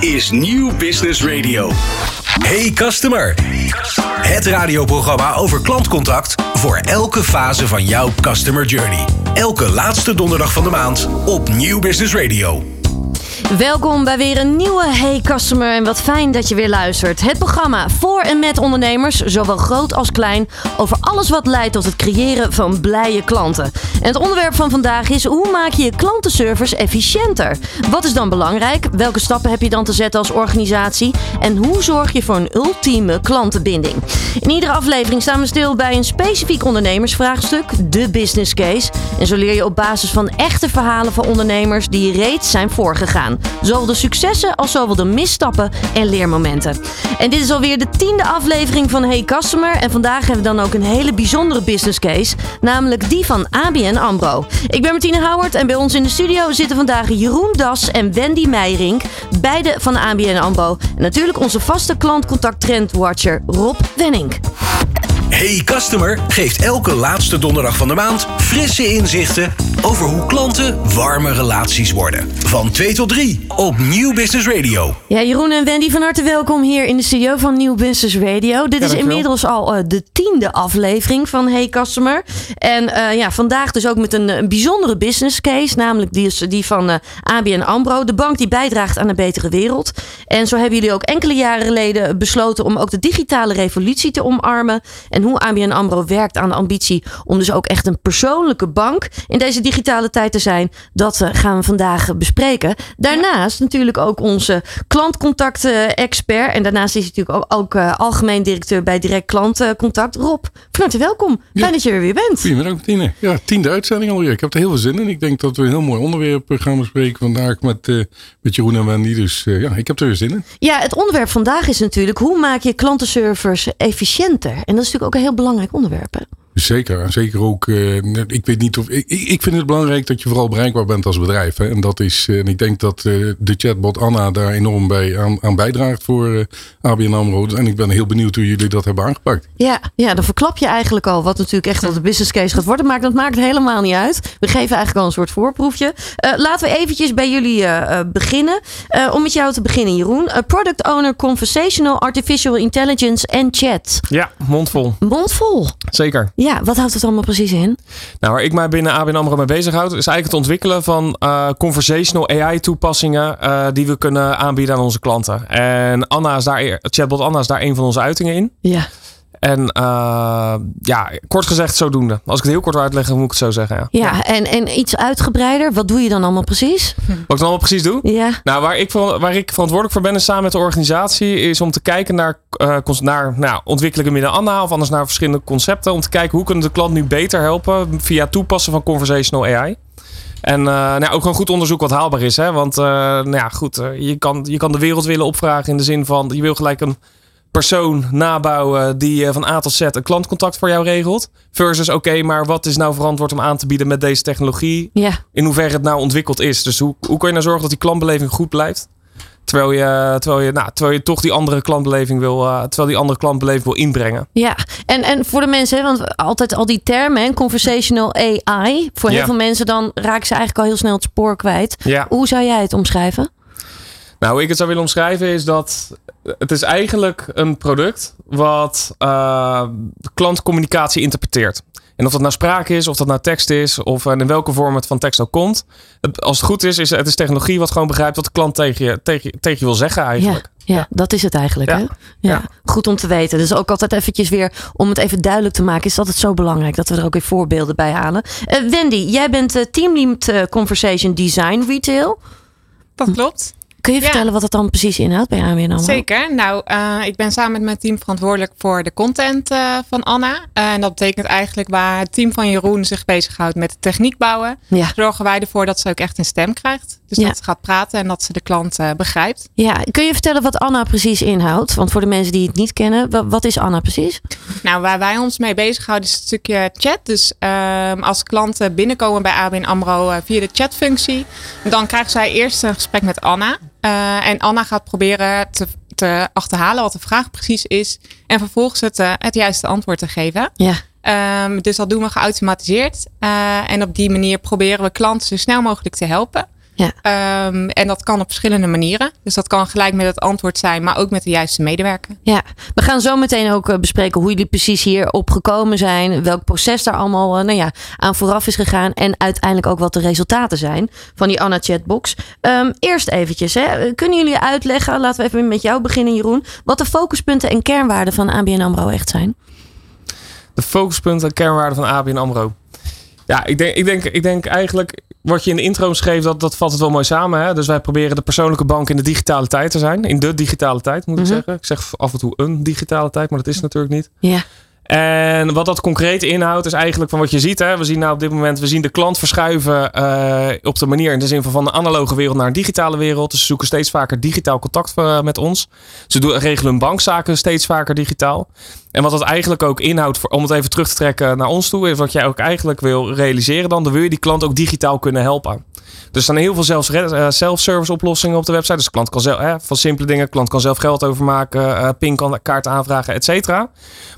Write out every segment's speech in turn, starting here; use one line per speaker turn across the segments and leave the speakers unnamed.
Is Nieuw Business Radio. Hey customer. Het radioprogramma over klantcontact voor elke fase van jouw customer journey. Elke laatste donderdag van de maand op Nieuw Business Radio.
Welkom bij weer een nieuwe Hey Customer en wat fijn dat je weer luistert. Het programma voor en met ondernemers, zowel groot als klein, over alles wat leidt tot het creëren van blije klanten. En het onderwerp van vandaag is hoe maak je je klantenservice efficiënter? Wat is dan belangrijk? Welke stappen heb je dan te zetten als organisatie? En hoe zorg je voor een ultieme klantenbinding? In iedere aflevering staan we stil bij een specifiek ondernemersvraagstuk, de business case. En zo leer je op basis van echte verhalen van ondernemers die reeds zijn voorgegaan. Zowel de successen als zowel de misstappen en leermomenten. En dit is alweer de tiende aflevering van Hey Customer. En vandaag hebben we dan ook een hele bijzondere business case. Namelijk die van ABN AMRO. Ik ben Martine Howard en bij ons in de studio zitten vandaag Jeroen Das en Wendy Meijering. Beide van ABN AMRO. En natuurlijk onze vaste klantcontact trendwatcher Rob Wenning.
Hey Customer geeft elke laatste donderdag van de maand frisse inzichten over hoe klanten warme relaties worden. Van 2 tot 3 op Nieuw Business Radio.
Ja, Jeroen en Wendy, van harte welkom hier in de studio van Nieuw Business Radio. Dit is inmiddels al uh, de tiende aflevering van Hey Customer. En uh, ja, vandaag dus ook met een, een, bijzondere business case, namelijk die, die van uh, ABN AMRO. De bank die bijdraagt aan een betere wereld. En zo hebben jullie ook enkele jaren geleden besloten om ook de digitale revolutie te omarmen. En hoe ABN AMRO werkt aan de ambitie om dus ook echt een persoonlijke bank in deze digitale tijd te zijn. Dat gaan we vandaag bespreken. Daarnaast natuurlijk ook onze klantcontact-expert. En daarnaast is hij natuurlijk ook, ook uh, algemeen directeur bij Direct Klantcontact. Rob, van harte welkom. Fijn dat je er weer bent.
Goedemiddag Martine. Ja, tiende uitzending alweer. Ik heb er heel veel zin in. Ik denk dat we een heel mooi onderwerp gaan bespreken vandaag met, uh, met Jeroen en Wendy. Dus uh, ja, ik heb er weer zin in.
Ja, het onderwerp vandaag is natuurlijk hoe maak je klantenservice efficiënter? En dat is natuurlijk ook een heel belangrijk onderwerp.
Zeker, en zeker ook. Uh, ik weet niet of. Ik, ik vind het belangrijk dat je vooral bereikbaar bent als bedrijf. Hè? En dat is. Uh, en ik denk dat uh, de chatbot Anna daar enorm bij aan, aan bijdraagt voor ABN Amro. En ik ben heel benieuwd hoe jullie dat hebben aangepakt.
Ja, ja, dan verklap je eigenlijk al wat natuurlijk echt de business case gaat worden. Maar dat maakt helemaal niet uit. We geven eigenlijk al een soort voorproefje. laten we eventjes bij jullie beginnen. om met jou te beginnen, Jeroen. product owner Conversational Artificial Intelligence en Chat.
Ja, mondvol.
Mondvol.
Zeker.
Ja, wat houdt het allemaal precies in?
Nou, waar ik mij binnen ABN AMRO mee bezighoud, is eigenlijk het ontwikkelen van uh, conversational AI toepassingen uh, die we kunnen aanbieden aan onze klanten. En Anna is daar, chatbot Anna is daar een van onze uitingen in.
Ja.
En uh, ja, kort gezegd zodoende. Als ik het heel kort wil uitleggen, moet ik het zo zeggen. Ja,
ja, En, en iets uitgebreider. Wat doe je dan allemaal precies?
Wat ik dan allemaal precies doe?
Ja.
Nou, waar ik, waar ik verantwoordelijk voor ben en samen met de organisatie... is om te kijken naar, uh, naar nou, ontwikkelingen binnen Anna... of anders naar verschillende concepten. Om te kijken hoe kunnen de klant nu beter helpen... via toepassen van conversational AI. En uh, nou, ook gewoon goed onderzoek wat haalbaar is. Hè? Want nou ja, goed, je, kan, je kan de wereld willen opvragen in de zin van... je wil gelijk een persoon nabouwen die van A tot Z een klantcontact voor jou regelt. Versus, oké, okay, maar wat is nou verantwoord om aan te bieden met deze technologie?
Ja.
In hoeverre het nou ontwikkeld is. Dus hoe, hoe kun je nou zorgen dat die klantbeleving goed blijft? Terwijl je, terwijl je, nou, terwijl je toch die andere klantbeleving wil, uh, terwijl die andere klantbeleving wil inbrengen.
Ja, en, en voor de mensen, want altijd al die termen, conversational AI. Voor heel
Ja.
veel mensen dan raken ze eigenlijk al heel snel het spoor kwijt.
Ja.
Hoe zou jij het omschrijven?
Nou, hoe ik het zou willen omschrijven is dat het is eigenlijk een product wat uh, klantcommunicatie interpreteert. En of dat nou sprake is, of dat nou tekst is, of in welke vorm het van tekst ook komt. Het, als het goed is, is het is technologie wat gewoon begrijpt wat de klant tegen je, tegen, tegen je wil zeggen eigenlijk.
Ja, ja, dat is het eigenlijk.
Ja.
Hè? Ja.
Ja.
Goed om te weten. Dus ook altijd eventjes weer, om het even duidelijk te maken, is dat het zo belangrijk dat we er ook weer voorbeelden bij halen. Eh, Wendy, jij bent uh, teamlead eh, Conversation Design Retail.
Dat klopt.
Kun je
Ja.
vertellen wat dat dan precies inhoudt bij ABN AMRO?
Zeker. Nou, eh, ik ben samen met mijn team verantwoordelijk voor de content eh, van Anna. Eh, en dat betekent eigenlijk waar het team van Jeroen zich bezighoudt met de techniek bouwen.
Ja.
Zorgen wij ervoor dat ze ook echt een stem krijgt. Dus
Ja.
dat ze gaat praten en dat ze de klant begrijpt.
ja, kun je vertellen wat Anna precies inhoudt? Want voor de mensen die het niet kennen, wa- wat is Anna precies?
Nou, waar wij ons mee bezighouden is het stukje chat. Dus ehm, als klanten binnenkomen bij ABN AMRO via de chatfunctie, dan krijgen zij eerst een gesprek met Anna. Eh, en Anna gaat proberen te, te achterhalen wat de vraag precies is. En vervolgens het, eh, het juiste antwoord te geven.
Ja,
Ehm, dus dat doen we geautomatiseerd. Eh, en op die manier proberen we klanten zo snel mogelijk te helpen.
Ja.
Ehm, en dat kan op verschillende manieren. Dus dat kan gelijk met het antwoord zijn, maar ook met de juiste medewerker.
Ja, we gaan zo meteen ook eh, bespreken hoe jullie precies hierop gekomen zijn. Welk proces daar allemaal eh, nou ja, aan vooraf is gegaan. En uiteindelijk ook wat de resultaten zijn van die Anna Chatbox. Ehm, eerst eventjes, hè. kunnen jullie uitleggen, laten we even met jou beginnen Jeroen. Wat de focuspunten en kernwaarden van ABN AMRO echt zijn?
De focuspunten en kernwaarden van ABN AMRO. Ja, ik denk, ik, denk, ik denk eigenlijk wat je in de intro schreef, dat, dat vat het wel mooi samen. Hè? Dus wij proberen de persoonlijke bank in de digitale tijd te zijn. In de digitale tijd, moet ik
Mhm.
zeggen. Ik zeg af en toe een digitale tijd, maar dat is het natuurlijk niet.
Ja,
En wat dat concreet inhoudt, is eigenlijk van wat je ziet. Hè? We zien nou op dit moment, we zien de klant verschuiven eh, op de manier in de zin van van de analoge wereld naar een digitale wereld. Dus ze zoeken steeds vaker digitaal contact eh, met ons. Ze doen, regelen hun bankzaken steeds vaker digitaal. En wat dat eigenlijk ook inhoudt, om het even terug te trekken naar ons toe, is wat jij ook eigenlijk wil realiseren dan. Dan wil je die klant ook digitaal kunnen helpen. Dus er staan heel veel zelfs- eh, self-service oplossingen op de website. Dus de klant kan zelf, hè, van simpele dingen, klant kan zelf geld overmaken, eh pinkaart aanvragen, et cetera.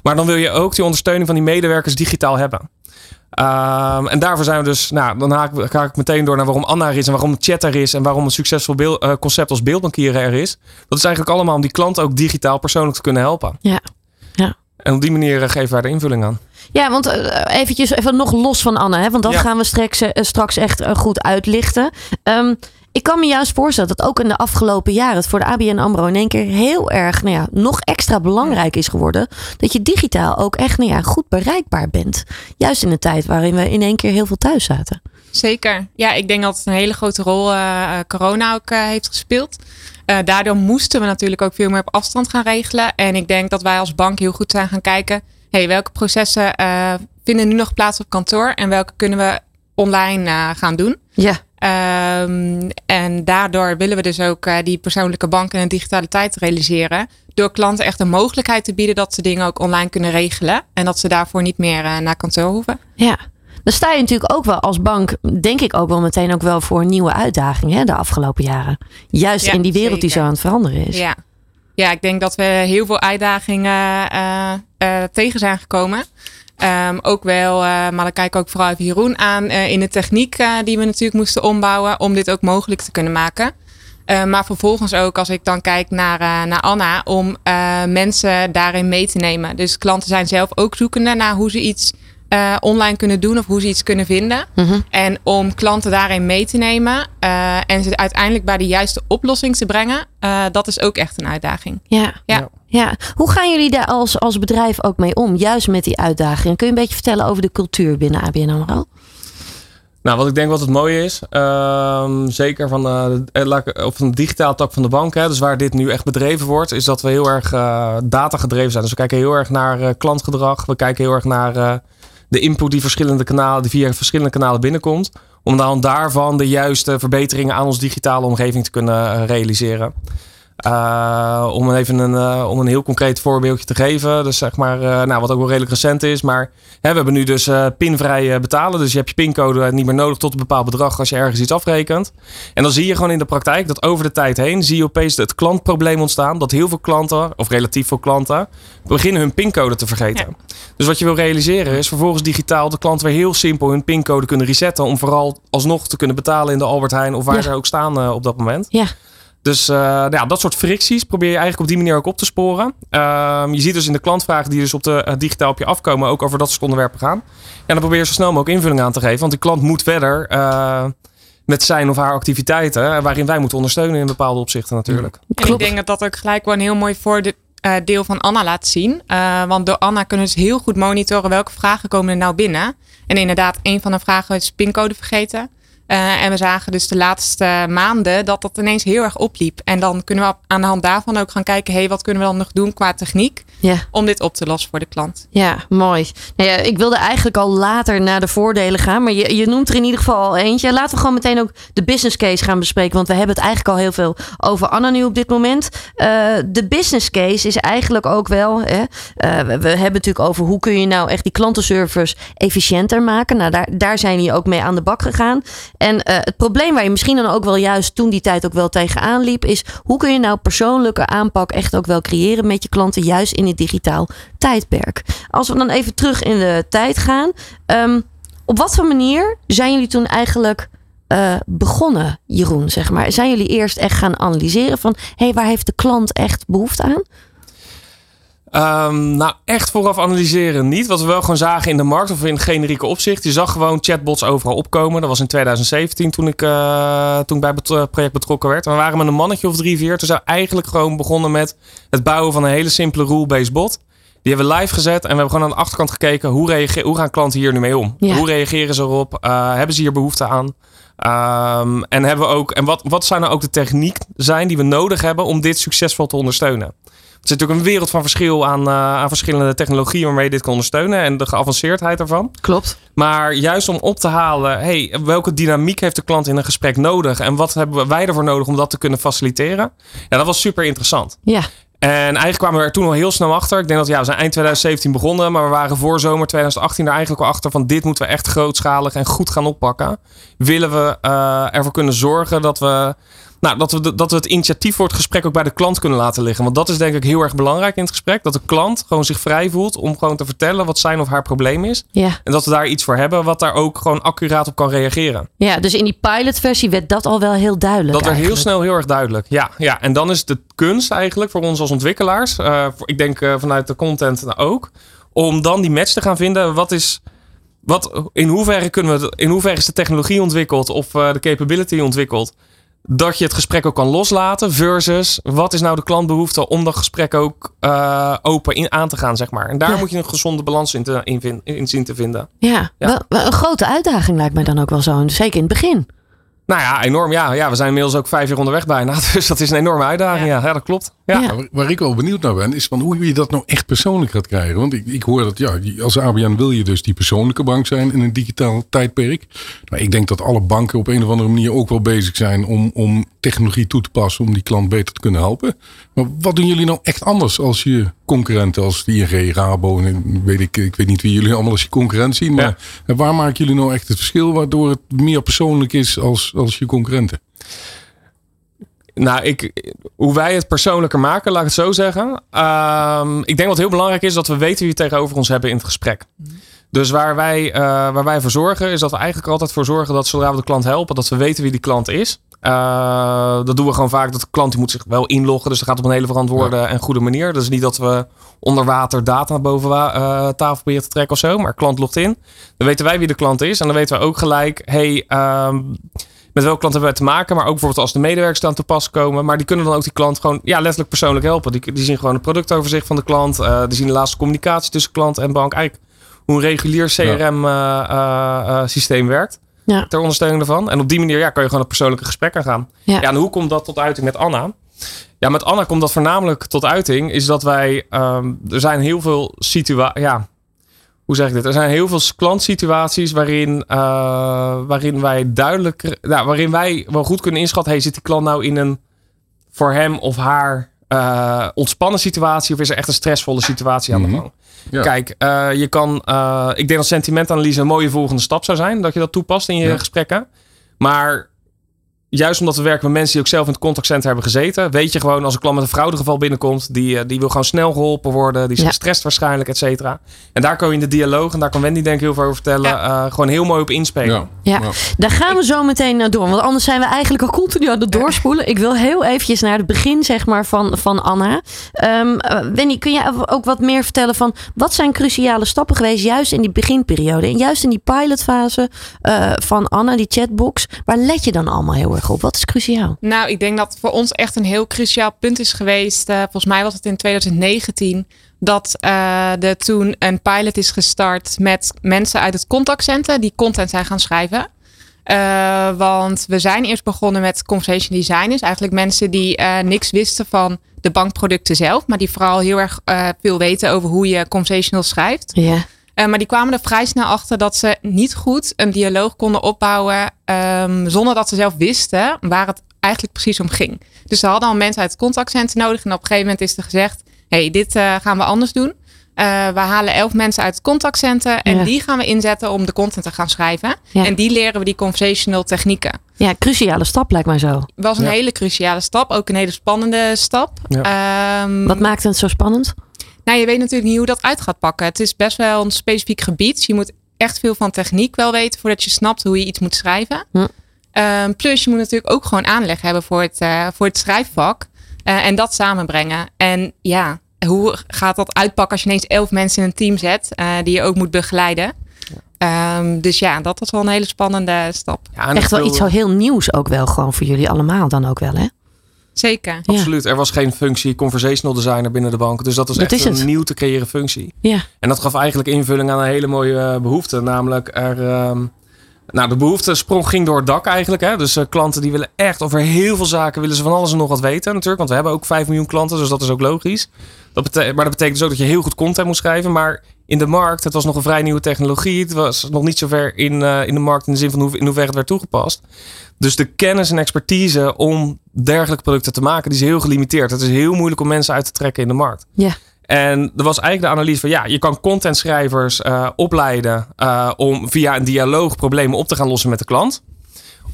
Maar dan wil je ook die ondersteuning van die medewerkers digitaal hebben. Ehm, en daarvoor zijn we dus, nou, dan haak, ga ik meteen door naar waarom Anna er is en waarom chat er is en waarom een succesvol beeld- eh, concept als beeldbankieren er is. Dat is eigenlijk allemaal om die klant ook digitaal persoonlijk te kunnen helpen.
ja.
En op die manier eh, geven wij de invulling aan.
Ja, want eh, eventjes even nog los van Anne, hè, want dat
Ja.
gaan we straks, eh, straks echt goed uitlichten. Ehm, ik kan me juist voorstellen dat ook in de afgelopen jaren het voor de ABN AMRO in één keer heel erg, nou ja, nog extra belangrijk is geworden. Dat je digitaal ook echt, nou ja, goed bereikbaar bent. Juist in een tijd waarin we in één keer heel veel thuis zaten.
Zeker. Ja, ik denk dat het een hele grote rol eh, eh, corona ook eh, heeft gespeeld. Daardoor moesten we natuurlijk ook veel meer op afstand gaan regelen. En ik denk dat wij als bank heel goed zijn gaan kijken. Hey, welke processen vinden nu nog plaats op kantoor? En welke kunnen we online gaan doen?
Ja,
Ehm, en daardoor willen we dus ook die persoonlijke bank en de digitaliteit realiseren. Door klanten echt de mogelijkheid te bieden dat ze dingen ook online kunnen regelen. En dat ze daarvoor niet meer naar kantoor hoeven.
ja. Dan sta je natuurlijk ook wel als bank, denk ik ook wel meteen ook wel voor een nieuwe uitdaging hè, de afgelopen jaren. Juist
Ja,
in die wereld die zo aan het veranderen is.
Ja. ja, ik denk dat we heel veel uitdagingen eh, eh, tegen zijn gekomen. Ehm, ook wel, eh, maar dan kijk ik ook vooral even Jeroen aan in de techniek die we natuurlijk moesten ombouwen om dit ook mogelijk te kunnen maken. Maar vervolgens ook als ik dan kijk naar, naar Anna om mensen daarin mee te nemen. Dus klanten zijn zelf ook zoekende naar hoe ze iets eh, online kunnen doen of hoe ze iets kunnen vinden.
Mhm.
En om klanten daarin mee te nemen eh, en ze uiteindelijk bij de juiste oplossing te brengen, eh, dat is ook echt een uitdaging.
Ja.
Ja.
Ja, hoe gaan jullie daar als, als bedrijf ook mee om? Juist met die uitdagingen. Kun je een beetje vertellen over de cultuur binnen ABN AMRO?
Nou, wat ik denk wat het mooie is, ehm, zeker van eh, of van de digitale tak van de bank, hè, dus waar dit nu echt bedreven wordt, is dat we heel erg data gedreven zijn. Dus we kijken heel erg naar eh, klantgedrag, we kijken heel erg naar eh, de input die verschillende kanalen, die via verschillende kanalen binnenkomt, om dan daarvan de juiste verbeteringen aan onze digitale omgeving te kunnen eh, realiseren. Eh, om even een, eh, om een heel concreet voorbeeldje te geven. Dus zeg maar, eh, nou, wat ook wel redelijk recent is. Maar hè, we hebben nu dus pinvrij betalen. Dus je hebt je pincode niet meer nodig tot een bepaald bedrag als je ergens iets afrekent. En dan zie je gewoon in de praktijk dat over de tijd heen zie je opeens het klantprobleem ontstaan. Dat heel veel klanten, of relatief veel klanten, beginnen hun pincode te vergeten. Dus wat je wil realiseren is vervolgens digitaal de klant weer heel simpel hun pincode kunnen resetten. Om vooral alsnog te kunnen betalen in de Albert Heijn of waar
Ja.
ze ook staan op dat moment.
Ja.
Dus eh, nou ja, dat soort fricties probeer je eigenlijk op die manier ook op te sporen. Ehm, je ziet dus in de klantvragen die dus op de, eh, digitaal op je afkomen ook over dat soort onderwerpen gaan. En dan probeer je zo snel mogelijk invulling aan te geven. Want de klant moet verder eh, met zijn of haar activiteiten. Waarin wij moeten ondersteunen in bepaalde opzichten natuurlijk.
En ik denk dat dat ook gelijk wel een heel mooi voordeel van Anna laat zien. Eh, want door Anna kunnen we dus heel goed monitoren welke vragen komen er nou binnen. En inderdaad, een van de vragen is pincode vergeten. Eh, en we zagen dus de laatste maanden dat dat ineens heel erg opliep. En dan kunnen we aan de hand daarvan ook gaan kijken, hey, wat kunnen we dan nog doen qua techniek
Ja.
om dit op te lossen voor de klant.
Ja, mooi. Nou ja, ik wilde eigenlijk al later naar de voordelen gaan, maar je, je noemt er in ieder geval al eentje. Laten we gewoon meteen ook de business case gaan bespreken, want we hebben het eigenlijk al heel veel over Anna nu op dit moment. Eh, de business case is eigenlijk ook wel, hè, eh, we, we hebben het natuurlijk over hoe kun je nou echt die klantenservice efficiënter maken. Nou, daar, daar zijn jullie ook mee aan de bak gegaan. En eh, het probleem waar je misschien dan ook wel juist toen die tijd ook wel tegenaan liep, is hoe kun je nou persoonlijke aanpak echt ook wel creëren met je klanten, juist in het digitaal tijdperk. Als we dan even terug in de tijd gaan, ehm, op wat voor manier zijn jullie toen eigenlijk eh, begonnen, Jeroen? Zeg maar? Zijn jullie eerst echt gaan analyseren van... hé, hey, waar heeft de klant echt behoefte aan?
Um, nou, echt vooraf analyseren niet. Wat we wel gewoon zagen in de markt of in generieke opzicht. Je zag gewoon chatbots overal opkomen. Dat was in 2017 toen ik, uh, toen ik bij het project betrokken werd. we waren met een mannetje of drie, vier. Toen zijn we eigenlijk gewoon begonnen met het bouwen van een hele simpele rule-based bot. Die hebben we live gezet en we hebben gewoon aan de achterkant gekeken. Hoe, reageer, hoe gaan klanten hier nu mee om? Ja. Hoe reageren ze erop? Uh, hebben ze hier behoefte aan? Um, en hebben we ook, en wat, wat zijn nou ook de techniek zijn die we nodig hebben om dit succesvol te ondersteunen? Er zit natuurlijk een wereld van verschil aan, uh, aan verschillende technologieën waarmee je dit kan ondersteunen en de geavanceerdheid ervan.
Klopt.
Maar juist om op te halen, hey, welke dynamiek heeft de klant in een gesprek nodig en wat hebben wij ervoor nodig om dat te kunnen faciliteren? Ja, dat was super interessant.
Ja.
En eigenlijk kwamen we er toen al heel snel achter. Ik denk dat ja, we zijn eind 2017 begonnen, maar we waren voor zomer 2018 er eigenlijk al achter van dit moeten we echt grootschalig en goed gaan oppakken. Willen we uh, ervoor kunnen zorgen dat we nou, dat we, dat we het initiatief voor het gesprek ook bij de klant kunnen laten liggen. Want dat is denk ik heel erg belangrijk in het gesprek. Dat de klant gewoon zich vrij voelt om gewoon te vertellen wat zijn of haar probleem is.
Ja.
En dat we daar iets voor hebben wat daar ook gewoon accuraat op kan reageren.
Ja, dus in die pilotversie werd dat al wel heel duidelijk.
Dat werd heel snel heel erg duidelijk. Ja, ja, en dan is de kunst eigenlijk voor ons als ontwikkelaars. Uh, ik denk uh, vanuit de content nou ook. Om dan die match te gaan vinden. Wat is. Wat, in, hoeverre kunnen we, in hoeverre is de technologie ontwikkeld of uh, de capability ontwikkeld? Dat je het gesprek ook kan loslaten. Versus wat is nou de klantbehoefte om dat gesprek ook uh, open in aan te gaan, zeg maar. En daar ja. moet je een gezonde balans in, te, in, in zien te vinden.
Ja, ja. Wel, een grote uitdaging lijkt mij dan ook wel zo. Zeker in het begin.
Nou ja, enorm. Ja, ja, we zijn inmiddels ook vijf jaar onderweg bijna. Dus dat is een enorme uitdaging. Ja, ja, dat klopt. Ja.
ja. Waar ik wel benieuwd naar ben, is van hoe je dat nou echt persoonlijk gaat krijgen. Want ik, ik hoor dat, ja, als ABN wil je dus die persoonlijke bank zijn in een digitaal tijdperk. Maar ik denk dat alle banken op een of andere manier ook wel bezig zijn om, om technologie toe te passen om die klant beter te kunnen helpen. Maar wat doen jullie nou echt anders als je concurrenten, als de ING, Rabo, en weet ik, ik weet niet wie jullie allemaal als je concurrent zien. Maar waar maken jullie nou echt het verschil waardoor het meer persoonlijk is als, als je concurrenten?
Nou, ik, hoe wij het persoonlijker maken, laat ik het zo zeggen. Um, ik denk wat heel belangrijk is, dat we weten wie we tegenover ons hebben in het gesprek. Dus waar wij, uh, waar wij voor zorgen, is dat we eigenlijk altijd voor zorgen dat zodra we de klant helpen, dat we weten wie die klant is. Uh, dat doen we gewoon vaak. Dat de klant die moet zich wel inloggen. Dus dat gaat op een hele verantwoorde ja. en goede manier. Dus niet dat we onder water data boven uh, tafel proberen te trekken of zo. Maar klant logt in. Dan weten wij wie de klant is. En dan weten we ook gelijk. Hey, um, met welke klant hebben we te maken. Maar ook bijvoorbeeld als de medewerkers dan te pas komen. Maar die kunnen dan ook die klant gewoon ja, letterlijk persoonlijk helpen. Die, die zien gewoon het productoverzicht van de klant. Uh, die zien de laatste communicatie tussen klant en bank. Eigenlijk hoe een regulier CRM ja. systeem werkt.
Ja.
Ter ondersteuning ervan. En op die manier ja, kan je gewoon een persoonlijke gesprek aan gaan.
Ja.
ja, en hoe komt dat tot uiting met Anna? Ja, met Anna komt dat voornamelijk tot uiting. Is dat wij. Um, er zijn heel veel situaties. Ja, hoe zeg ik dit? Er zijn heel veel klantsituaties waarin, uh, waarin wij duidelijk. Nou, waarin wij wel goed kunnen inschatten. Hey, zit die klant nou in een voor hem of haar uh, ontspannen situatie of is er echt een stressvolle situatie aan de gang? Ja. Kijk, uh, je kan, ik denk dat sentimentanalyse een mooie volgende stap zou zijn, dat je dat toepast in je ja. gesprekken. Maar juist omdat we werken met mensen die ook zelf in het contactcenter hebben gezeten, weet je gewoon als een klant met een fraudegeval binnenkomt, die, die wil gewoon snel geholpen worden, die is ja. gestrest waarschijnlijk, et cetera. En daar kan je in de dialoog, en daar kan Wendy denk ik heel veel over vertellen, ja. uh, gewoon heel mooi op inspelen.
Ja, ja. daar gaan we zo meteen door, want anders zijn we eigenlijk al continu aan het doorspoelen. Ik wil heel eventjes naar het begin zeg maar van, van Anna. Um, Wendy, kun je ook wat meer vertellen van wat zijn cruciale stappen geweest juist in die beginperiode en juist in die pilotfase uh, van Anna, die chatbox, waar let je dan allemaal heel erg op? Wat is cruciaal?
Nou, ik denk dat voor ons echt een heel cruciaal punt is geweest. Uh, volgens mij was het in 2019 dat uh, er toen een pilot is gestart met mensen uit het contactcenter die content zijn gaan schrijven. Uh, want we zijn eerst begonnen met conversation designers. Eigenlijk mensen die uh, niks wisten van de bankproducten zelf. Maar die vooral heel erg uh, veel weten over hoe je conversational schrijft.
Ja.
Uh, maar die kwamen er vrij snel achter dat ze niet goed een dialoog konden opbouwen. Um, zonder dat ze zelf wisten waar het eigenlijk precies om ging. Dus ze hadden al mensen uit het contactcenter nodig. En op een gegeven moment is er gezegd: hey, dit uh, gaan we anders doen. Uh, we halen elf mensen uit het contactcenter. En ja. die gaan we inzetten om de content te gaan schrijven. Ja. En die leren we die conversational technieken.
Ja, cruciale stap lijkt mij zo.
Was een ja. hele cruciale stap. Ook een hele spannende stap.
Um, Wat maakt het zo spannend?
Nou, je weet natuurlijk niet hoe dat uit gaat pakken. Het is best wel een specifiek gebied. Je moet echt veel van techniek wel weten voordat je snapt hoe je iets moet schrijven.
Hm.
Ehm, plus je moet natuurlijk ook gewoon aanleg hebben voor het, eh, voor het schrijfvak. Eh, en dat samenbrengen. En ja, hoe gaat dat uitpakken als je ineens elf mensen in een team zet. eh, die je ook moet begeleiden. Ehm, dus ja, dat was wel een hele spannende stap.
Ja,
Echt wel iets zo
wil-
heel nieuws ook wel gewoon voor jullie allemaal dan ook wel hè?
Zeker.
Ja.
Absoluut. Er was geen functie conversational designer binnen de bank. Dus dat was
Dat
echt
is
een
het.
nieuw te creëren functie.
Ja.
En dat gaf eigenlijk invulling aan een hele mooie eh, behoefte. Namelijk er. ehm, nou, de behoefte sprong ging door het dak eigenlijk. Hè? Dus eh, klanten die willen echt over heel veel zaken willen ze van alles en nog wat weten natuurlijk. Want we hebben ook 5 miljoen klanten, dus dat is ook logisch. Dat maar dat betekent dus ook dat je heel goed content moet schrijven. Maar in de markt, het was nog een vrij nieuwe technologie. Het was nog niet zo ver in, eh, in de markt in de zin van hoe, in hoeverre het werd toegepast. Dus de kennis en expertise om dergelijke producten te maken, die is heel gelimiteerd. Het is heel moeilijk om mensen uit te trekken in de markt.
Ja.
En er was eigenlijk de analyse van ja, je kan contentschrijvers eh, opleiden eh, om via een dialoog problemen op te gaan lossen met de klant.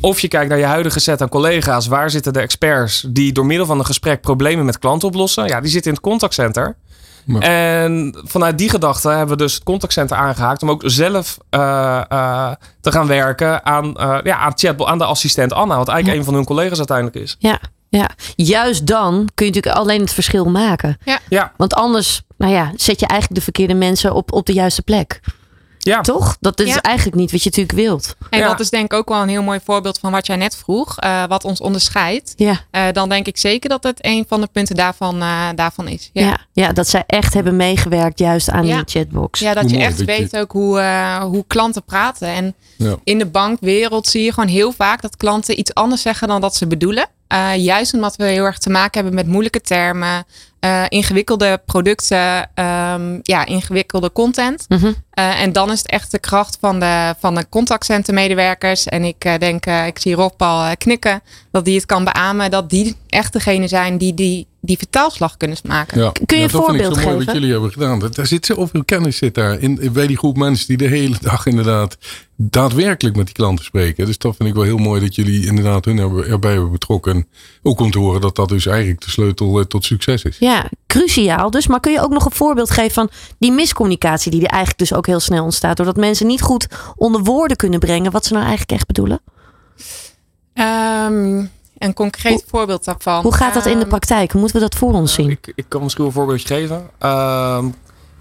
Of je kijkt naar je huidige set aan collega's. Waar zitten de experts die door middel van een gesprek problemen met klanten oplossen? Ja, die zitten in het contactcenter.
Ja.
En vanuit die gedachte hebben we dus het contactcenter aangehaakt om ook zelf eh, eh, te gaan werken aan, eh, ja, aan, chatbot, aan de assistent Anna. Wat eigenlijk een van hun collega's uiteindelijk is.
Ja, ja. Juist dan kun je natuurlijk alleen het verschil maken.
Ja,
Want anders, nou ja, zet je eigenlijk de verkeerde mensen op, op de juiste plek.
Ja.
Toch? Dat is
Ja.
eigenlijk niet wat je natuurlijk wilt.
En
Ja.
dat is denk ik ook wel een heel mooi voorbeeld van wat jij net vroeg. eh, wat ons onderscheidt.
Ja,
Eh, dan denk ik zeker dat het een van de punten daarvan, eh, daarvan is.
ja.
Ja.
Ja. dat zij echt hebben meegewerkt juist aan
Ja.
die chatbox.
Ja, dat
Hoe
je
mooi
echt
dat je-
weet ook hoe, hoe klanten praten. En
Ja.
in de bankwereld zie je gewoon heel vaak dat klanten iets anders zeggen dan dat ze bedoelen. Eh, juist omdat we heel erg te maken hebben met moeilijke termen, eh, ingewikkelde producten, ehm, ja, ingewikkelde content.
Mhm.
Eh, en dan is het echt de kracht van de, van de contactcentermedewerkers. En ik eh, denk, eh, ik zie Rob al knikken, dat die het kan beamen. Dat die echt degene zijn die die, die vertaalslag kunnen maken.
Ja.
Kun je
Ja,
een
dat vind ik
voorbeeld
zo mooi
geven?
wat jullie hebben gedaan. Daar zit zoveel kennis zit daar in, bij die groep mensen die de hele dag inderdaad daadwerkelijk met die klanten spreken. Dus dat vind ik wel heel mooi dat jullie inderdaad hun hebben, erbij hebben betrokken. En ook om te horen dat dat dus eigenlijk de sleutel tot succes is.
Ja, cruciaal dus. Maar kun je ook nog een voorbeeld geven van die miscommunicatie die er eigenlijk dus ook heel snel ontstaat. Doordat mensen niet goed onder woorden kunnen brengen wat ze nou eigenlijk echt bedoelen.
Ehm, een concreet
Hoe-
voorbeeld daarvan.
Hoe gaat dat in de
Ehm,
praktijk? Hoe moeten we dat voor ons zien?
Ik, ik kan misschien wel een voorbeeldje geven. Ehm,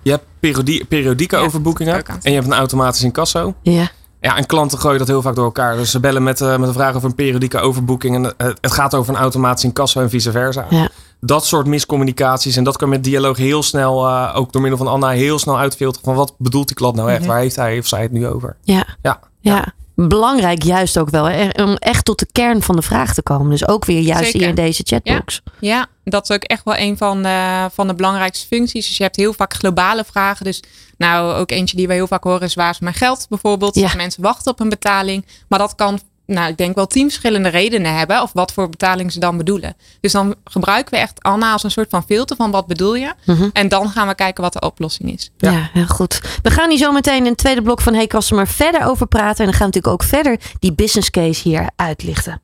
je hebt periodie, periodieke
Ja,
overboekingen en je hebt een automatisch incasso.
Ja,
Ja, en klanten gooien dat heel vaak door elkaar. Dus ze bellen met, eh, met een vraag over een periodieke overboeking. En eh, het gaat over een automatisch incasso en vice versa.
ja.
Dat soort miscommunicaties. En dat kan met dialoog heel snel, eh, ook door middel van Anna, heel snel uitfilteren. Van wat bedoelt die klant nou echt?
Mhm.
Waar heeft hij of zij het nu over?
Ja,
Ja.
ja. Belangrijk juist ook wel. Hè? Om echt tot de kern van de vraag te komen. Dus ook weer juist
Zeker.
hier in deze chatbox.
Ja, dat is ook echt wel een van de, van de belangrijkste functies. Dus je hebt heel vaak globale vragen. Dus nou, ook eentje die we heel vaak horen is waar is mijn geld bijvoorbeeld.
Ja.
Dat mensen wachten op een betaling. Maar dat kan, nou, ik denk wel tien verschillende redenen hebben. Of wat voor betaling ze dan bedoelen. Dus dan gebruiken we echt Anna als een soort van filter van wat bedoel je.
Mhm.
En dan gaan we kijken wat de oplossing is.
Ja.
Ja.
heel goed. We gaan hier zo meteen in het tweede blok van Hey Customer verder over praten. En dan gaan we natuurlijk ook verder die business case hier uitlichten.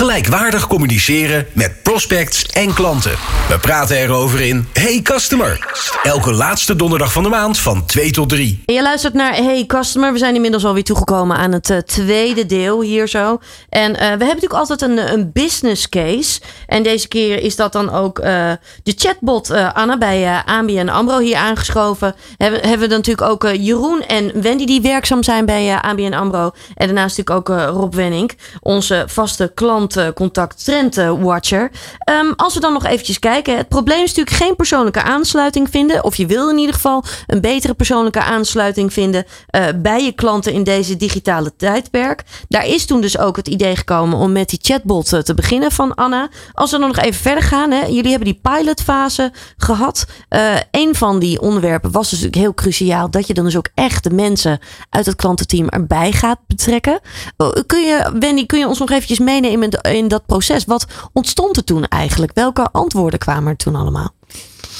Gelijkwaardig communiceren met prospects en klanten. We praten erover in Hey Customer. Elke laatste donderdag van de maand van 2 tot 3.
En je luistert naar Hey Customer. We zijn inmiddels alweer toegekomen aan het eh, tweede deel hier zo. En eh, we hebben natuurlijk altijd een, een business case. En deze keer is dat dan ook eh, de chatbot Anna bij ABN AMRO hier aangeschoven. Hebben, hebben we dan natuurlijk ook Jeroen en Wendy die werkzaam zijn bij ABN AMRO. En daarnaast natuurlijk ook Rob Wenning, onze vaste klantcontact trend eh, watcher. Ehm, als we dan nog eventjes kijken. Het probleem is natuurlijk geen persoonlijke aansluiting vinden. Of je wil in ieder geval een betere persoonlijke aansluiting vinden eh, bij je klanten in deze digitale tijdperk. Daar is toen dus ook het idee gekomen om met die chatbot eh, te beginnen van Anna. Als we dan nog even verder gaan. Hè, jullie hebben die pilotfase gehad. Eh een van die onderwerpen was dus natuurlijk heel cruciaal. Dat je dan dus ook echt de mensen uit het klantenteam erbij gaat betrekken. Eh, kun je, Wendy, kun je ons nog eventjes meenemen in, dat proces? Wat ontstond er toen eigenlijk? Welke antwoorden kwamen er toen allemaal?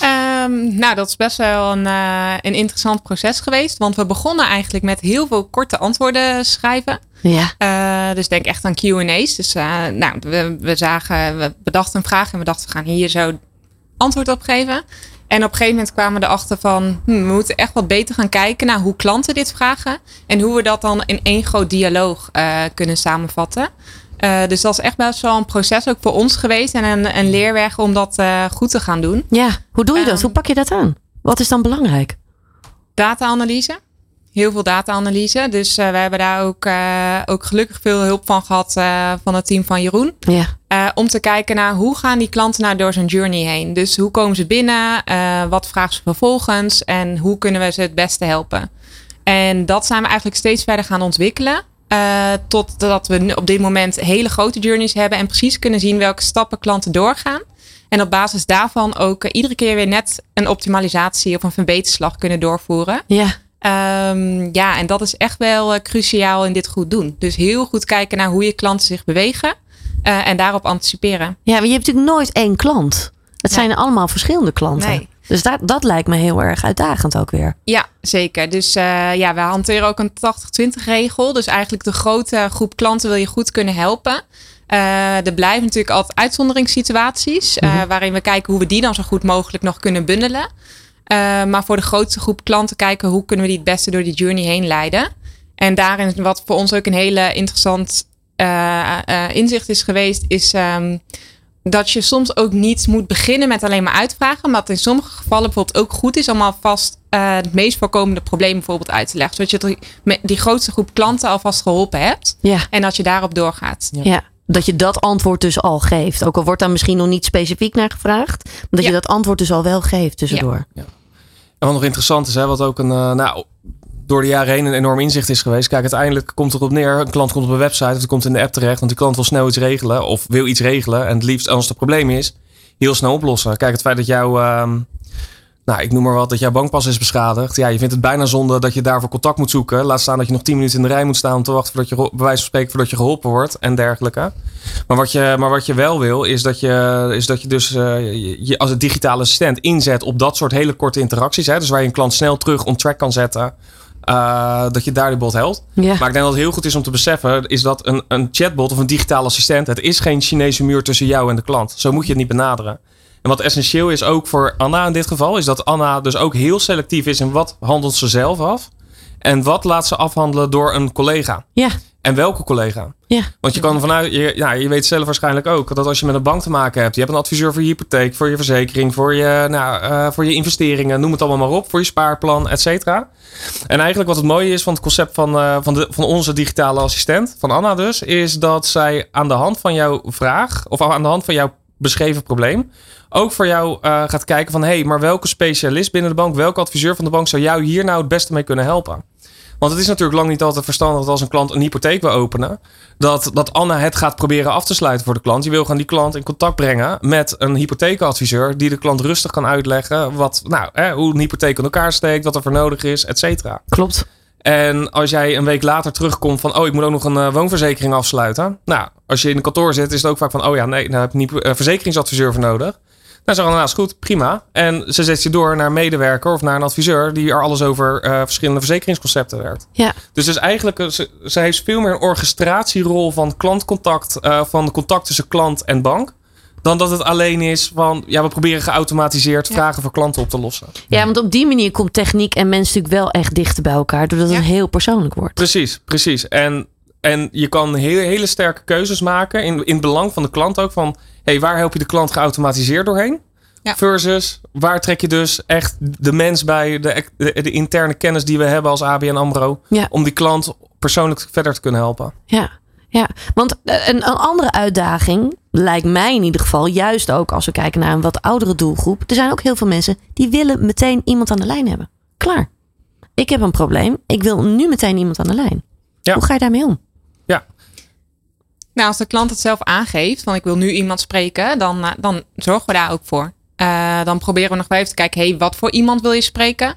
Ehm, nou, dat is best wel een, eh, een interessant proces geweest. Want we begonnen eigenlijk met heel veel korte antwoorden schrijven.
Ja,
Eh, dus denk echt aan Q&A's. Dus eh, nou, we, we zagen, we bedachten een vraag en we dachten we gaan hier zo antwoord op geven. En op een gegeven moment kwamen we erachter van, hm, we moeten echt wat beter gaan kijken naar hoe klanten dit vragen. En hoe we dat dan in één groot dialoog kunnen samenvatten. Uh, dus dat is echt best wel een proces ook voor ons geweest. En een, een leerweg om dat uh, goed te gaan doen.
Ja, hoe doe je dat? Um, hoe pak je dat aan? Wat is dan belangrijk?
Data-analyse. Heel veel data-analyse. Dus uh, we hebben daar ook, ook gelukkig veel hulp van gehad van het team van Jeroen.
Ja.
om te kijken naar hoe gaan die klanten nou door zo'n journey heen. Dus hoe komen ze binnen? wat vragen ze vervolgens? En hoe kunnen we ze het beste helpen? En dat zijn we eigenlijk steeds verder gaan ontwikkelen. Uh, totdat we op dit moment hele grote journeys hebben en precies kunnen zien welke stappen klanten doorgaan. En op basis daarvan ook uh, iedere keer weer net een optimalisatie of een verbeterslag kunnen doorvoeren.
Ja.
Um, ja, en dat is echt wel uh, cruciaal in dit goed doen. Dus heel goed kijken naar hoe je klanten zich bewegen en daarop anticiperen.
Ja, maar je hebt natuurlijk nooit één klant. Het zijn allemaal verschillende klanten.
Nee.
Dus dat, dat lijkt me heel erg uitdagend ook weer.
Ja, zeker. Dus uh, ja, we hanteren ook een 80-20 regel. Dus eigenlijk de grote groep klanten wil je goed kunnen helpen. Uh, er blijven natuurlijk altijd uitzonderingssituaties. Uh, mm-hmm. Waarin we kijken hoe we die dan zo goed mogelijk nog kunnen bundelen. maar voor de grootste groep klanten kijken hoe kunnen we die het beste door die journey heen leiden. En daarin wat voor ons ook een hele interessant inzicht is geweest, is um, dat je soms ook niet moet beginnen met alleen maar uitvragen. Maar dat in sommige gevallen bijvoorbeeld ook goed is om alvast uh, het meest voorkomende probleem bijvoorbeeld uit te leggen. Zodat je die, die grootste groep klanten alvast geholpen hebt.
Ja.
En dat je daarop doorgaat.
Ja. ja. Dat je dat antwoord dus al geeft. Ook al wordt daar misschien nog niet specifiek naar gevraagd. Maar dat ja. je dat antwoord dus al wel geeft tussendoor.
Ja. En wat nog interessant is, hè, wat ook een. Uh, nou, door de jaren heen een enorm inzicht is geweest. Kijk, uiteindelijk komt erop neer. Een klant komt op een website of die komt in de app terecht. Want die klant wil snel iets regelen of wil iets regelen. En het liefst, als het probleem is, heel snel oplossen. Kijk, het feit dat jouw, uh, nou, ik noem maar wat, dat jouw bankpas is beschadigd. Ja, je vindt het bijna zonde dat je daarvoor contact moet zoeken. Laat staan dat je nog 10 minuten in de rij moet staan om te wachten voordat je, bij wijze van spreken, voordat je geholpen wordt en dergelijke. Maar wat je, maar wat je wel wil, is dat je, is dat je dus uh, je als een digitale assistent inzet op dat soort hele korte interacties. Hè? Dus waar je een klant snel terug on track kan zetten. Uh, dat je daar de bot helpt.
Ja.
Maar ik denk dat het heel goed is om te beseffen, is dat een, een chatbot of een digitale assistent, het is geen Chinese muur tussen jou en de klant. Zo moet je het niet benaderen. En wat essentieel is ook voor Anna in dit geval, is dat Anna dus ook heel selectief is in wat handelt ze zelf af. En wat laat ze afhandelen door een collega.
Ja.
En welke collega?
Ja.
Want je kan vanuit, je, ja, je weet zelf waarschijnlijk ook dat als je met een bank te maken hebt, je hebt een adviseur voor je hypotheek, voor je verzekering, voor je, nou, uh, voor je investeringen, noem het allemaal maar op, voor je spaarplan, et cetera. En eigenlijk wat het mooie is van het concept van, uh, van, de, van onze digitale assistent, van Anna dus, is dat zij aan de hand van jouw vraag, of aan de hand van jouw beschreven probleem, ook voor jou uh, gaat kijken van hé, hey, maar welke specialist binnen de bank, welke adviseur van de bank zou jou hier nou het beste mee kunnen helpen? Want het is natuurlijk lang niet altijd verstandig dat als een klant een hypotheek wil openen, dat, dat Anna het gaat proberen af te sluiten voor de klant. Je wil gewoon die klant in contact brengen met een hypotheekadviseur die de klant rustig kan uitleggen wat, nou, hè, hoe een hypotheek in elkaar steekt, wat er voor nodig is, et cetera.
Klopt.
En als jij een week later terugkomt van, oh, ik moet ook nog een uh, woonverzekering afsluiten. Nou, als je in een kantoor zit, is het ook vaak van, oh ja, nee, daar heb je niet een verzekeringadviseur voor nodig. Nou, ze is goed, prima. En ze zet je door naar een medewerker of naar een adviseur die er alles over uh, verschillende verzekeringsconcepten werkt.
Ja.
Dus, dus eigenlijk, ze, ze heeft veel meer een orchestratierol van klantcontact, uh, van de contact tussen klant en bank. Dan dat het alleen is van, ja, we proberen geautomatiseerd ja. vragen voor klanten op te lossen.
Ja, want op die manier komt techniek en mens natuurlijk wel echt dichter bij elkaar, doordat ja. het heel persoonlijk wordt.
Precies, precies. En, en je kan hele, hele sterke keuzes maken in, in het belang van de klant ook van, hey, waar help je de klant geautomatiseerd doorheen?
Ja.
Versus waar trek je dus echt de mens bij, de, de, de interne kennis die we hebben als ABN AMRO,
ja.
om die klant persoonlijk verder te kunnen helpen.
Ja, ja. want een, een andere uitdaging lijkt mij in ieder geval, juist ook als we kijken naar een wat oudere doelgroep. Er zijn ook heel veel mensen die willen meteen iemand aan de lijn hebben. Klaar. Ik heb een probleem. Ik wil nu meteen iemand aan de lijn.
Ja.
Hoe ga je daarmee om?
Ja,
Nou, als de klant het zelf aangeeft, van ik wil nu iemand spreken, dan, uh, dan zorgen we daar ook voor. Uh, dan proberen we nog wel even te kijken, hey, wat voor iemand wil je spreken? Uh,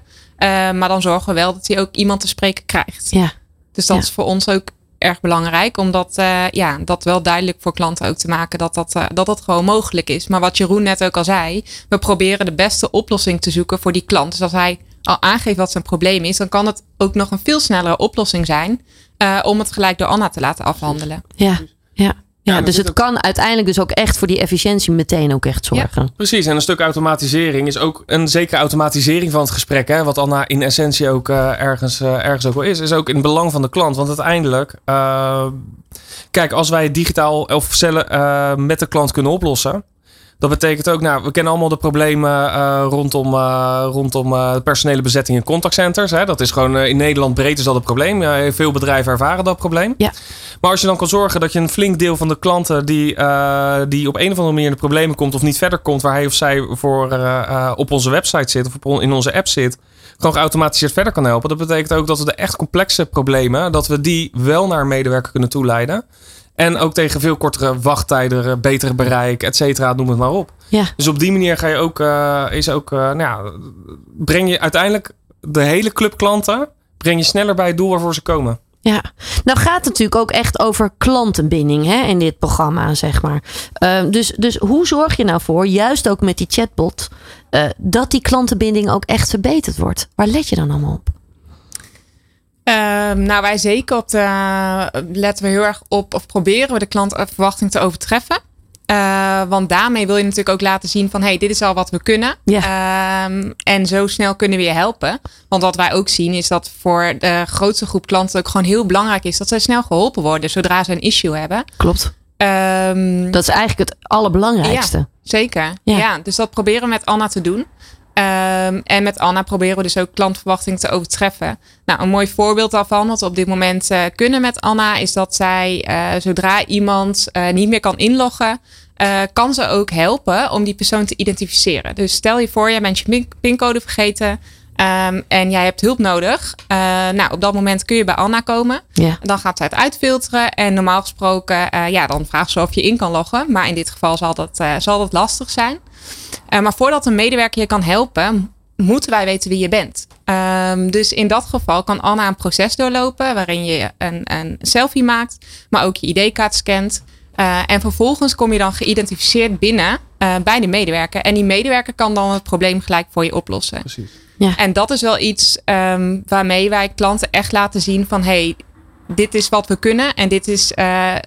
maar dan zorgen we wel dat hij ook iemand te spreken krijgt.
Ja.
Dus dat
Ja.
is voor ons ook erg belangrijk, om dat, uh, ja, dat wel duidelijk voor klanten ook te maken dat dat, uh, dat dat gewoon mogelijk is. Maar wat Jeroen net ook al zei, we proberen de beste oplossing te zoeken voor die klant. Dus als hij al aangeeft wat zijn probleem is, dan kan het ook nog een veel snellere oplossing zijn uh, om het gelijk door Anna te laten afhandelen.
Ja, ja. Ja, dus het kan uiteindelijk dus ook echt voor die efficiëntie meteen ook echt zorgen.
Precies, en een stuk automatisering is ook een zekere automatisering van het gesprek. Hè, wat Anna in essentie ook eh, ergens, eh, ergens ook wel is. Is ook in het belang van de klant. Want uiteindelijk, uh, kijk, als wij digitaal of cellen met de klant kunnen oplossen. Dat betekent ook, nou, we kennen allemaal de problemen uh, rondom, uh, rondom uh, personele bezetting in contactcenters. Hè. Dat is gewoon in Nederland breed is dat het probleem. veel bedrijven ervaren dat probleem.
Ja.
Maar als je dan kan zorgen dat je een flink deel van de klanten die, die op een of andere manier in de problemen komt of niet verder komt, waar hij of zij voor op onze website zit of op in onze app zit, gewoon geautomatiseerd verder kan helpen. Dat betekent ook dat we de echt complexe problemen, dat we die wel naar een medewerker kunnen toeleiden. En ook tegen veel kortere wachttijden, betere bereik, et cetera, noem het maar op.
Ja.
Dus op die manier ga je ook, uh, is ook uh, nou ja, breng je uiteindelijk de hele club klanten, breng je sneller bij het doel waarvoor ze komen.
Ja, nou gaat het natuurlijk ook echt over klantenbinding hè, in dit programma, zeg maar. Uh, dus, dus hoe zorg je nou voor, juist ook met die chatbot, dat die klantenbinding ook echt verbeterd wordt? Waar let je dan allemaal op?
Um, nou, wij zeker op de, letten we heel erg op of proberen we de klantverwachting te overtreffen. Uh, want daarmee wil je natuurlijk ook laten zien van hey, dit is al wat we kunnen.
Ja.
Um, en zo snel kunnen we je helpen. Want wat wij ook zien is dat voor de grootste groep klanten ook gewoon heel belangrijk is dat zij snel geholpen worden zodra ze een issue hebben.
Klopt.
Um,
dat is eigenlijk het allerbelangrijkste.
Ja, zeker.
Ja.
ja, dus dat proberen we met Anna te doen. Um, en met Anna proberen we dus ook klantverwachting te overtreffen. Nou, een mooi voorbeeld daarvan, wat we op dit moment uh, kunnen met Anna, is dat zij, uh, zodra iemand uh, niet meer kan inloggen, kan ze ook helpen om die persoon te identificeren. Dus stel je voor, jij bent je pincode vergeten. Um, en jij hebt hulp nodig. nou, op dat moment kun je bij Anna komen.
Ja.
Dan gaat zij het uitfilteren. En normaal gesproken, ja, dan vraagt ze of je in kan loggen. Maar in dit geval zal dat, zal dat lastig zijn. Uh, maar voordat een medewerker je kan helpen, moeten wij weten wie je bent. Um, dus in dat geval kan Anna een proces doorlopen waarin je een, een selfie maakt, maar ook je ID-kaart scant. Uh, en vervolgens kom je dan geïdentificeerd binnen uh, bij de medewerker. En die medewerker kan dan het probleem gelijk voor je oplossen.
Precies.
Ja.
En dat is wel iets um, waarmee wij klanten echt laten zien van hey, dit is wat we kunnen en dit is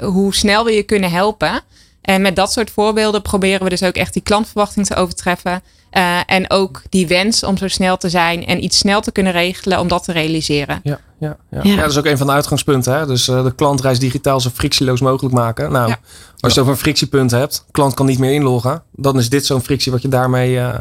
hoe snel we je kunnen helpen. En met dat soort voorbeelden proberen we dus ook echt die klantverwachting te overtreffen. Uh, en ook die wens om zo snel te zijn en iets snel te kunnen regelen om dat te realiseren.
Ja, ja, ja. ja. ja dat is ook een van de uitgangspunten. Hè? Dus uh, de klantreis digitaal zo frictieloos mogelijk maken. Nou, ja. als je over een frictiepunt hebt, klant kan niet meer inloggen, dan is dit zo'n frictie wat je daarmee uh,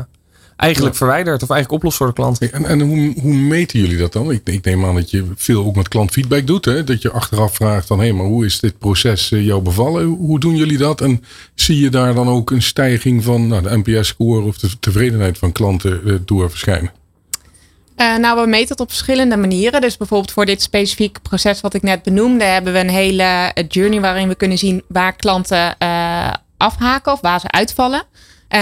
eigenlijk ja. verwijdert of eigenlijk oplost voor de klant.
En, en hoe, hoe, meten jullie dat dan? Ik, ik, neem aan dat je veel ook met klantfeedback doet. Hè? Dat je achteraf vraagt van hé, hey, maar hoe is dit proces jou bevallen? Hoe doen jullie dat? En zie je daar dan ook een stijging van nou, de NPS-score of de tevredenheid van klanten uh, door verschijnen?
Uh, nou, we meten het op verschillende manieren. Dus bijvoorbeeld voor dit specifieke proces wat ik net benoemde, hebben we een hele journey waarin we kunnen zien waar klanten uh, afhaken of waar ze uitvallen. Uh,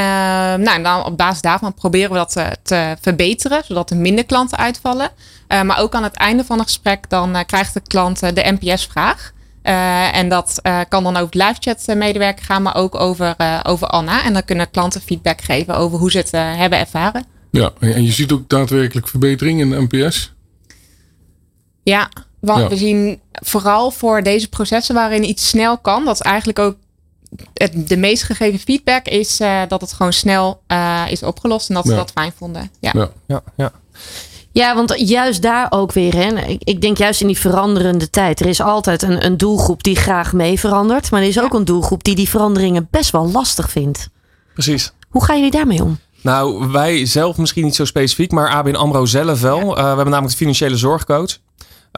nou, en dan op basis daarvan proberen we dat te, te verbeteren, zodat er minder klanten uitvallen. Uh, maar ook aan het einde van het gesprek, dan uh, krijgt de klant de NPS-vraag. en dat kan dan over de live chat medewerker gaan, maar ook over, over Anna. En dan kunnen klanten feedback geven over hoe ze het hebben ervaren.
Ja, en je ziet ook daadwerkelijk verbetering in de NPS?
Ja, want ja. we zien vooral voor deze processen waarin iets snel kan, dat is eigenlijk ook het, de meest gegeven feedback is uh, dat het gewoon snel uh, is opgelost en dat ze
Ja.
dat fijn vonden. Ja.
Ja.
Ja, ja.
Ja, want juist daar ook weer. Hè, ik, ik denk juist in die veranderende tijd. Er is altijd een, een doelgroep die graag mee verandert. Maar er is ook een doelgroep die die veranderingen best wel lastig vindt.
Precies.
Hoe gaan jullie daarmee om?
Nou, wij zelf misschien niet zo specifiek, maar ABN AMRO zelf wel. Uh, we hebben namelijk de financiële zorgcoach.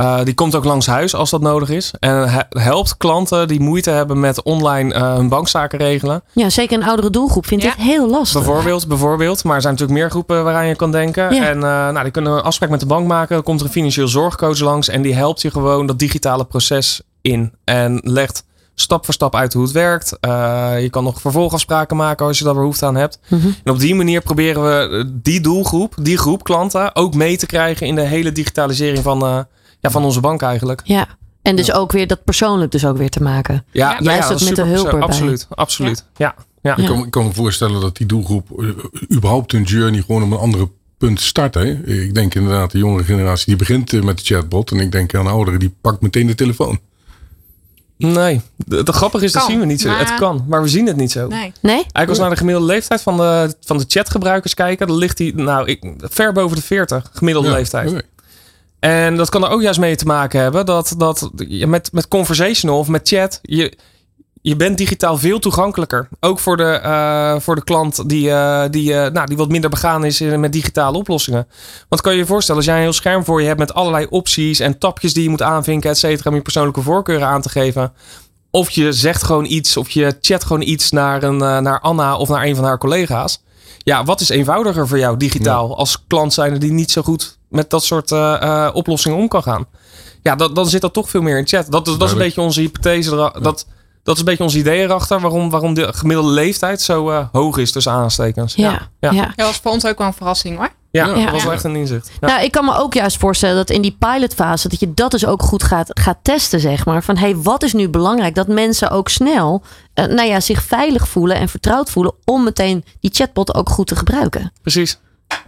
Uh, die komt ook langs huis als dat nodig is. En he- helpt klanten die moeite hebben met online uh, hun bankzaken regelen.
Ja, zeker een oudere doelgroep vindt
Ja.
dit heel lastig.
Bijvoorbeeld, bijvoorbeeld. Maar er zijn natuurlijk meer groepen waaraan je kan denken.
Ja.
En uh, nou, die kunnen een afspraak met de bank maken. Dan komt er een financieel zorgcoach langs. En die helpt je gewoon dat digitale proces in. En legt stap voor stap uit hoe het werkt. Uh, je kan nog vervolgafspraken maken als je daar behoefte aan hebt.
Mhm.
En op die manier proberen we eh, die doelgroep, die groep klanten, ook mee te krijgen in de hele digitalisering van, uh, ja, van onze bank eigenlijk.
Ja. En dus ook weer dat persoonlijk dus ook weer te maken.
Ja,
Ja.
nou
Juist ook met de hulp erbij.
Absoluut, absoluut. Ja. Ja.
Ik, kan, ik kan me voorstellen dat die doelgroep eh, überhaupt hun journey gewoon op een andere punt start. Hè? Ik denk inderdaad, de jongere generatie die begint eh, met de chatbot. En ik denk aan de ouderen die pakt meteen de telefoon.
Nee, de, de grappige is, dat zien we niet zo.
maar-
Het kan, maar we zien het niet zo.
Nee.
Nee?
Eigenlijk als we naar de gemiddelde leeftijd van de, van de chatgebruikers kijken, dan ligt die nou, ik, ver boven de 40 gemiddelde
Ja,
leeftijd. En dat kan er ook juist mee te maken hebben dat, dat je met, met conversational of met chat, je, je bent digitaal veel toegankelijker. Ook voor de, eh, voor de klant die, eh, die, eh, nou, die wat minder begaan is met digitale oplossingen. Want kan je je voorstellen, als jij een heel scherm voor je hebt met allerlei opties en tapjes die je moet aanvinken, et cetera, om je persoonlijke voorkeuren aan te geven. Of je zegt gewoon iets, of je chat gewoon iets naar, een, naar Anna of naar een van haar collega's. Ja, wat is eenvoudiger voor jou digitaal als klant zijnde die niet zo goed met dat soort eh, eh, oplossingen om kan gaan? Ja, dat, dan zit dat toch veel meer in chat. Dat, is- dat is een beetje onze hypothese. Dat, dat is een beetje ons idee erachter waarom, waarom de gemiddelde leeftijd zo eh, hoog is tussen aanstekens.
Ja.
Ja.
ja.
Dat was voor ons ook wel een verrassing hoor.
Ja,
Ja.
dat was wel echt een inzicht. Ja.
Nou, ik kan me ook juist voorstellen dat in die pilotfase dat je dat dus ook goed gaat, gaat testen, zeg maar. Van hey, wat is nu belangrijk? Dat mensen ook snel nou ja, zich veilig voelen en vertrouwd voelen om meteen die chatbot ook goed te gebruiken.
Precies.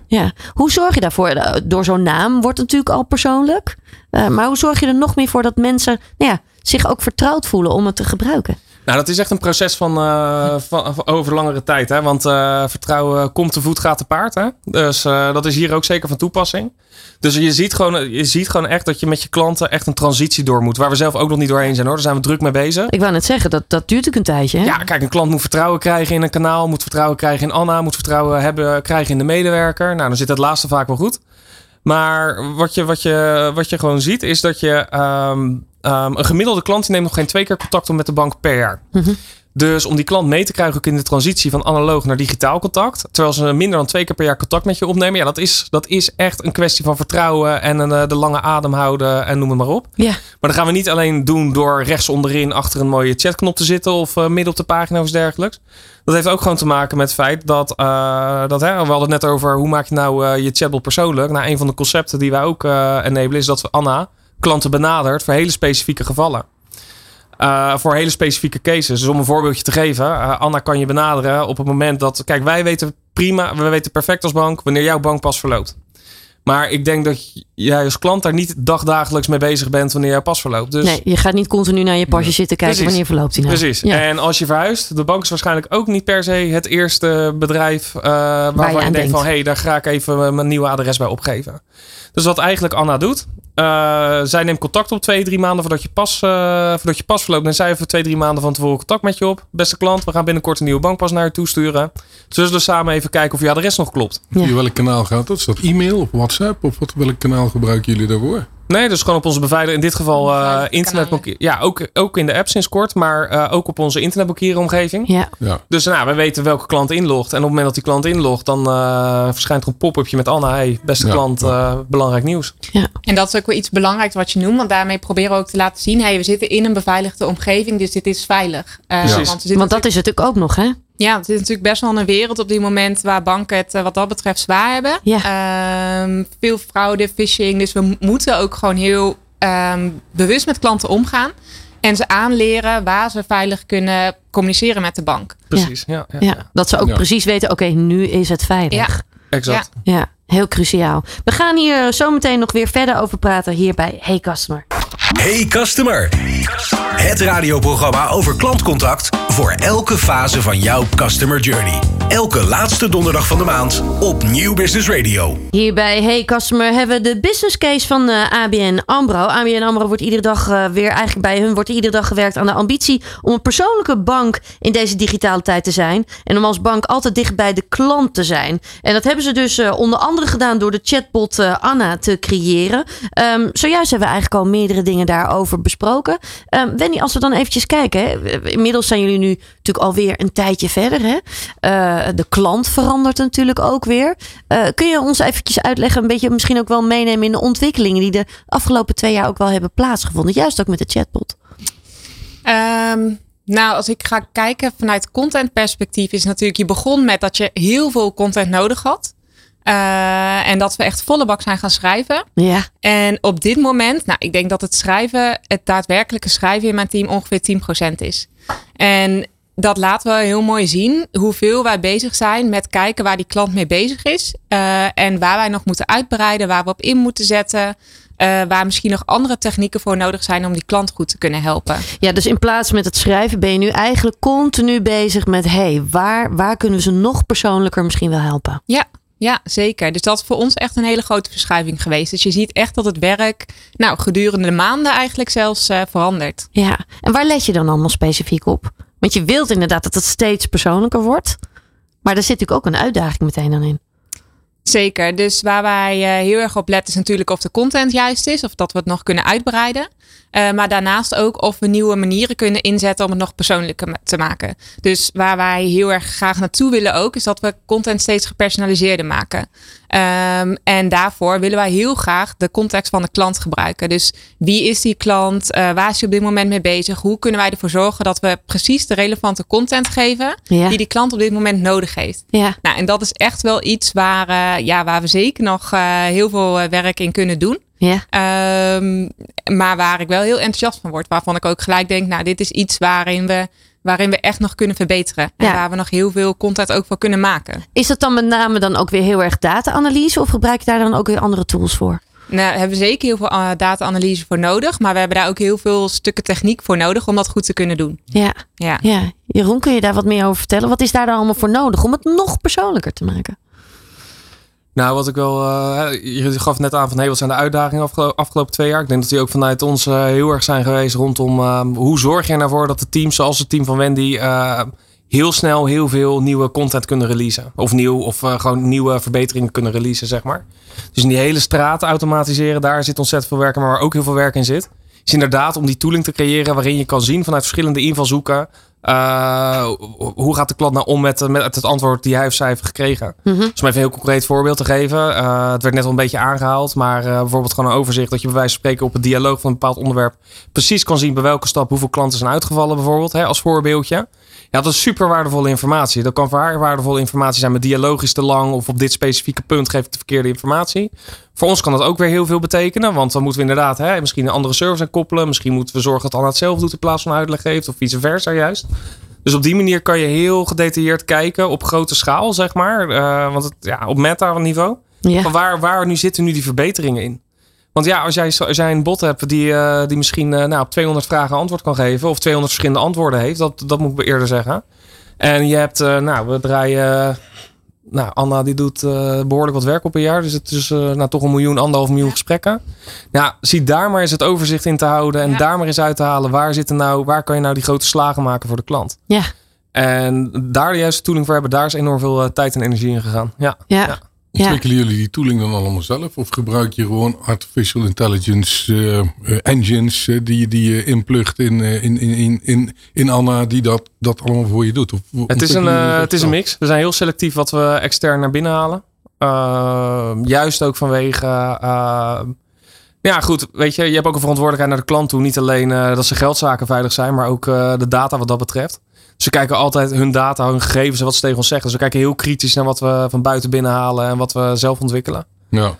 Ja. Hoe zorg je daarvoor? Eh, Door zo'n naam wordt het natuurlijk al persoonlijk. Eh, maar hoe zorg je er nog meer voor dat mensen nou ja, zich ook vertrouwd voelen om het te gebruiken?
Nou, dat is echt een proces van, eh, van, van over langere tijd. Hè? Want eh, vertrouwen komt te voet, gaat te paard. Hè? Dus eh, dat is hier ook zeker van toepassing. Dus je ziet, gewoon, je ziet gewoon echt dat je met je klanten echt een transitie door moet. Waar we zelf ook nog niet doorheen zijn hoor. Daar zijn we druk mee bezig.
Ik wou net zeggen, dat, dat duurt ook een tijdje. Hè?
Ja, kijk, een klant moet vertrouwen krijgen in een kanaal, moet vertrouwen krijgen in Anna, moet vertrouwen hebben, krijgen in de medewerker. Nou, dan zit het laatste vaak wel goed. Maar wat je, wat je, wat je gewoon ziet, is dat je ehm, ehm, een gemiddelde klant die neemt nog geen twee keer contact op met de bank per jaar.
Mhm.
Dus om die klant mee te krijgen ook in de transitie van analoog naar digitaal contact. Terwijl ze minder dan twee keer per jaar contact met je opnemen. Ja, dat is, dat is echt een kwestie van vertrouwen en een, eh, de lange adem houden en noem het maar op.
Ja.
Maar dat gaan we niet alleen doen door rechts onderin achter een mooie chatknop te zitten of eh, midden op de pagina of iets dergelijks. Dat heeft ook gewoon te maken met het feit dat, eh, dat hè, we hadden het net over hoe maak je nou je chatbot persoonlijk. Nou, een van de concepten die wij ook enablen is dat we Anna klanten benadert voor hele specifieke gevallen. Eh, voor hele specifieke cases. Dus om een voorbeeldje te geven. eh, Anna kan je benaderen op het moment dat... Kijk, wij weten prima, we weten perfect als bank wanneer jouw bankpas verloopt. Maar ik denk dat jij als klant daar niet dagdagelijks mee bezig bent wanneer jouw pas verloopt. Dus
Nee, je gaat niet continu naar je pasje zitten kijken
Precies.
wanneer verloopt hij nou.
Precies.
Ja.
En als je verhuist, de bank is waarschijnlijk ook niet per se het eerste bedrijf uh, waarvan
je
je,
aan
denkt
denkt.
van hé, hey, daar ga ik even mijn nieuwe adres bij opgeven. Dus wat eigenlijk Anna doet, uh, zij neemt contact op twee, drie maanden voordat je pas, uh, voordat je pas verloopt. En zij heeft twee, drie maanden van tevoren contact met je op. Beste klant, we gaan binnenkort een nieuwe bankpas naar je toe sturen. Zullen we dus samen even kijken of je adres nog klopt?
Ja.
Via welk kanaal gaat dat? Is dat e-mail of WhatsApp? Of wat, welk kanaal gebruiken jullie daarvoor?
Nee, dus gewoon op onze beveiliger. In dit geval uh, internetbankier. Ja, ook, ook in de app sinds kort, maar uh, ook op onze internetbankieromgeving.
Ja.
Ja.
Dus nou, we weten welke klant inlogt. En op het moment dat die klant inlogt, dan uh, verschijnt er een pop-upje met Anna. Hey, beste
Ja,
klant, uh, belangrijk nieuws.
En dat is ook weer iets belangrijks wat je noemt. Want daarmee proberen we ook te laten zien. Hey, we zitten in een beveiligde omgeving, dus dit is veilig. Uh,
Precies.
Want,
Want dat is het natuurlijk ook nog, hè?
Ja, het is natuurlijk best wel een wereld op dit moment waar banken het uh, wat dat betreft zwaar hebben.
Ja.
Um, veel fraude, phishing. Dus we moeten ook gewoon heel um, bewust met klanten omgaan. En ze aanleren waar ze veilig kunnen communiceren met de bank.
Precies, ja. ja,
Ja, dat ze ook
Ja.
precies weten, oké, nu is het veilig.
Ja.
exact.
Ja, heel cruciaal. We gaan hier zo meteen nog weer verder over praten hier bij Hey Customer.
Hey Customer. Het radioprogramma over klantcontact voor elke fase van jouw customer journey. Elke laatste donderdag van de maand op Nieuw Business Radio.
Hier bij Hey Customer hebben we de business case van uh, ABN AMRO. ABN AMRO wordt iedere dag uh, weer, eigenlijk bij hun wordt iedere dag gewerkt aan de ambitie om een persoonlijke bank in deze digitale tijd te zijn. En om als bank altijd dicht bij de klant te zijn. En dat hebben ze dus uh, onder andere gedaan door de chatbot Anna te creëren. Um, zojuist hebben we eigenlijk al meerdere dingen daarover besproken. Um, Wendy, als we dan eventjes kijken. Inmiddels zijn jullie nu natuurlijk alweer een tijdje verder. Hè? Uh, de klant verandert natuurlijk ook weer. Uh, kun je ons eventjes uitleggen, een beetje misschien ook wel meenemen in de ontwikkelingen die de afgelopen twee jaar ook wel hebben plaatsgevonden. Juist ook met de chatbot.
Um, nou, als ik ga kijken vanuit contentperspectief is natuurlijk, je begon met dat je heel veel content nodig had. Uh, en dat we echt volle bak zijn gaan schrijven.
Ja.
En op dit moment, nou, ik denk dat het schrijven, het daadwerkelijke schrijven in mijn team ongeveer 10% is. En dat laten we heel mooi zien hoeveel wij bezig zijn met kijken waar die klant mee bezig is. Uh, en waar wij nog moeten uitbreiden, waar we op in moeten zetten. eh, waar misschien nog andere technieken voor nodig zijn om die klant goed te kunnen helpen.
Ja, dus in plaats met het schrijven ben je nu eigenlijk continu bezig met... hey, waar, waar kunnen we ze nog persoonlijker misschien wel helpen?
Ja, ja, zeker. Dus dat is voor ons echt een hele grote verschuiving geweest. Dus je ziet echt dat het werk nou, gedurende de maanden eigenlijk zelfs uh, verandert.
Ja, en waar let je dan allemaal specifiek op? Want je wilt inderdaad dat het steeds persoonlijker wordt. Maar daar zit natuurlijk ook een uitdaging meteen dan in.
Zeker. Dus waar wij uh, heel erg op letten is natuurlijk of de content juist is. Of dat we het nog kunnen uitbreiden. Uh, maar daarnaast ook of we nieuwe manieren kunnen inzetten om het nog persoonlijker te maken. Dus waar wij heel erg graag naartoe willen ook, is dat we content steeds gepersonaliseerder maken. Um, en daarvoor willen wij heel graag de context van de klant gebruiken. Dus wie is die klant? Uh, waar is hij op dit moment mee bezig? Hoe kunnen wij ervoor zorgen dat we precies de relevante content geven ja. die die klant op dit moment nodig heeft?
Ja.
Nou, en dat is echt wel iets waar, uh, ja, waar we zeker nog heel veel werk in kunnen doen.
Ja.
Um, maar waar ik wel heel enthousiast van word. Waarvan ik ook gelijk denk, nou, dit is iets waarin we, waarin we echt nog kunnen verbeteren. En
Ja.
waar we nog heel veel content ook voor kunnen maken.
Is dat dan met name dan ook weer heel erg data-analyse? Of gebruik je daar dan ook weer andere tools voor?
Nou, daar hebben we zeker heel veel uh, data-analyse voor nodig. Maar we hebben daar ook heel veel stukken techniek voor nodig om dat goed te kunnen doen.
Ja.
Ja.
ja. Jeroen, kun je daar wat meer over vertellen? Wat is daar dan allemaal voor nodig om het nog persoonlijker te maken?
Nou, wat ik wel. Uh, je gaf net aan van hey, wat zijn de uitdagingen afgelo afgelopen twee jaar? Ik denk dat die ook vanuit ons uh, heel erg zijn geweest rondom uh, hoe zorg je ervoor dat de teams, zoals het team van Wendy, heel snel heel veel nieuwe content kunnen releasen. Of nieuw, of gewoon nieuwe verbeteringen kunnen releasen, zeg maar. Dus die hele straat automatiseren, daar zit ontzettend veel werk in, maar waar ook heel veel werk in zit. Is inderdaad om die tooling te creëren waarin je kan zien vanuit verschillende invalshoeken. Uh, hoe gaat de klant nou om met, met het antwoord die hij of zij heeft gekregen?
Mm -hmm.
Dus om even een heel concreet voorbeeld te geven. Uh, het werd net al een beetje aangehaald. Maar uh, bijvoorbeeld gewoon een overzicht. Dat je bij wijze van spreken op het dialoog van een bepaald onderwerp. Precies kan zien bij welke stap hoeveel klanten zijn uitgevallen bijvoorbeeld. Hè, als voorbeeldje. Ja, dat is super waardevolle informatie. Dat kan voor haar waardevolle informatie zijn. Met dialoog is te lang. Of op dit specifieke punt geef ik de verkeerde informatie. Voor ons kan dat ook weer heel veel betekenen. Want dan moeten we inderdaad hè, misschien een andere service aan koppelen. Misschien moeten we zorgen dat Anna het zelf doet in plaats van uitleg geeft. Of vice versa juist. Dus op die manier kan je heel gedetailleerd kijken op grote schaal, zeg maar. Uh, want het, ja, op meta-niveau.
Ja.
Van waar, waar nu zitten nu die verbeteringen in? Want ja, als jij, als jij een bot hebt die, uh, die misschien uh, nou, op 200 vragen antwoord kan geven. Of 200 verschillende antwoorden heeft. Dat, dat moet ik eerder zeggen. En je hebt, nou, we draaien... Nou, Anna die doet behoorlijk wat werk op een jaar. Dus het is nou, toch een miljoen, anderhalf miljoen gesprekken. Ja, zie daar maar eens het overzicht in te houden. En ja. daar maar eens uit te halen. Waar, zitten nou, waar kan je nou die grote slagen maken voor de klant?
Ja.
En daar de juiste tooling voor hebben. Daar is enorm veel tijd en energie in gegaan. Ja.
ja. ja.
Ontwikkelen jullie die tooling dan allemaal zelf? Of gebruik je gewoon artificial intelligence uh, uh, engines uh, die, die je inplugt in, in, in, in, in Anna die dat, dat allemaal voor je doet? Of,
het is, een, het is een mix. We zijn heel selectief wat we extern naar binnen halen. Ehm, juist ook vanwege... ehm, ja, goed. Weet je, je hebt ook een verantwoordelijkheid naar de klant toe. Niet alleen dat ze geldzaken veilig zijn, maar ook de data wat dat betreft. Ze kijken altijd hun data, hun gegevens en wat ze tegen ons zeggen. Ze kijken heel kritisch naar wat we van buiten binnenhalen en wat we zelf ontwikkelen.
Ja.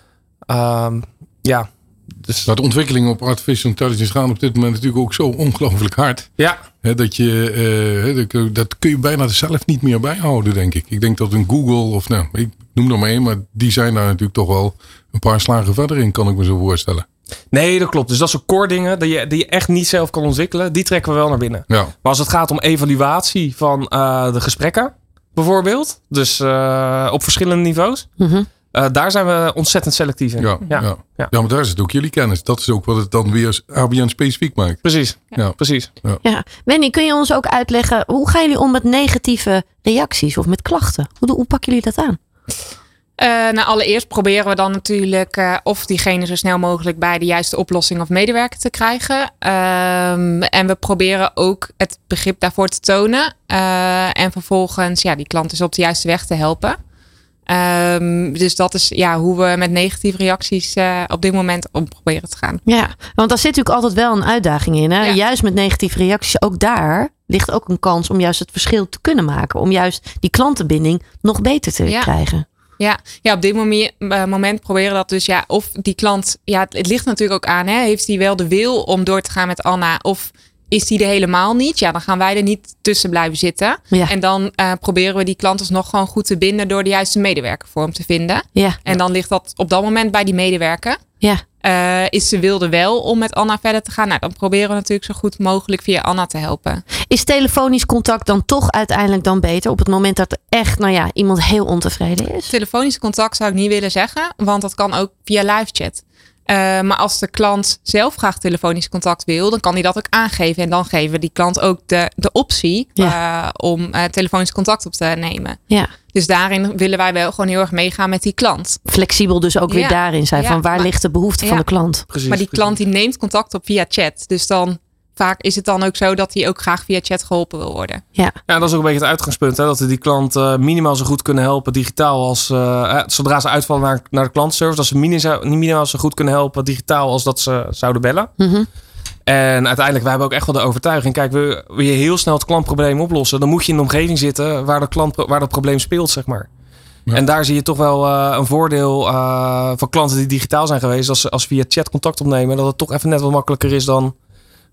Um, ja. Dus...
Maar de ontwikkelingen op artificial intelligence gaan op dit moment natuurlijk ook zo ongelooflijk hard.
Ja.
He, dat, je, uh, dat kun je bijna zelf niet meer bijhouden, denk ik. Ik denk dat een Google, of nou, ik noem er maar één, maar die zijn daar natuurlijk toch wel een paar slagen verder in, kan ik me zo voorstellen.
Nee, dat klopt. Dus dat soort core dingen die je, die je echt niet zelf kan ontwikkelen, die trekken we wel naar binnen.
Ja.
Maar als het gaat om evaluatie van uh, de gesprekken, bijvoorbeeld, dus uh, op verschillende niveaus,
mm -hmm.
uh, daar zijn we ontzettend selectief in.
Ja, ja. Ja. ja. ja, maar daar is het ook jullie kennis. Dat is ook wat het dan weer ABN specifiek maakt.
Precies.
Ja.
Precies.
Ja.
ja. Wendy, kun je ons ook uitleggen, hoe gaan jullie om met negatieve reacties of met klachten? Hoe, hoe pakken jullie dat aan?
Uh, nou, allereerst proberen we dan natuurlijk uh, of diegene zo snel mogelijk bij de juiste oplossing of medewerker te krijgen. Um, en we proberen ook het begrip daarvoor te tonen. Uh, en vervolgens ja, die klant dus op de juiste weg te helpen. Um, dus dat is ja, hoe we met negatieve reacties op dit moment om proberen te gaan.
Ja, want daar zit natuurlijk altijd wel een uitdaging in. Hè? Ja. Juist met negatieve reacties, ook daar ligt ook een kans om juist het verschil te kunnen maken. Om juist die klantenbinding nog beter te
ja.
krijgen.
Ja, ja, op dit moment, uh, moment proberen dat dus ja, of die klant, ja, het, het ligt natuurlijk ook aan, hè, heeft hij wel de wil om door te gaan met Anna, of is die er helemaal niet, ja, dan gaan wij er niet tussen blijven zitten.
Ja.
En dan eh, proberen we die klant alsnog gewoon goed te binden door de juiste medewerker voor hem te vinden.
Ja,
En dan ligt dat op dat moment bij die medewerker.
ja.
Eh, is ze wilde wel om met Anna verder te gaan? Nou, dan proberen we natuurlijk zo goed mogelijk via Anna te helpen.
Is telefonisch contact dan toch uiteindelijk dan beter op het moment dat er echt, nou ja, iemand heel ontevreden is?
Telefonisch contact zou ik niet willen zeggen, want dat kan ook via live chat. Eh, maar als de klant zelf graag telefonisch contact wil, dan kan hij dat ook aangeven. En dan geven we die klant ook de, de optie eh, om eh, telefonisch contact op te nemen.
Ja,
Dus daarin willen wij wel gewoon heel erg meegaan met die klant.
flexibel dus ook weer daarin zijn
Ja,
van waar
maar-
ligt de behoefte van de klant?
Precies,
maar die
precies.
klant die neemt contact op via chat. Dus dan vaak is het dan ook zo dat hij ook graag via chat geholpen wil worden.
Ja,
Ja, dat is ook een beetje het uitgangspunt. Hè? Dat we die klant eh, minimaal zo goed kunnen helpen digitaal als... eh, zodra ze uitvallen naar, naar de klantservice. Dat ze minimaal, minimaal zo goed kunnen helpen digitaal als dat ze zouden bellen.
Mhm.
En uiteindelijk, wij hebben ook echt wel de overtuiging. Kijk, wil, je heel snel het klantprobleem oplossen... dan moet je in de omgeving zitten waar, de klant, waar dat probleem speelt, zeg maar.
Ja.
En daar zie je toch wel eh, een voordeel eh, van klanten die digitaal zijn geweest. Als ze als ze via chat contact opnemen. Dat het toch even net wat makkelijker is dan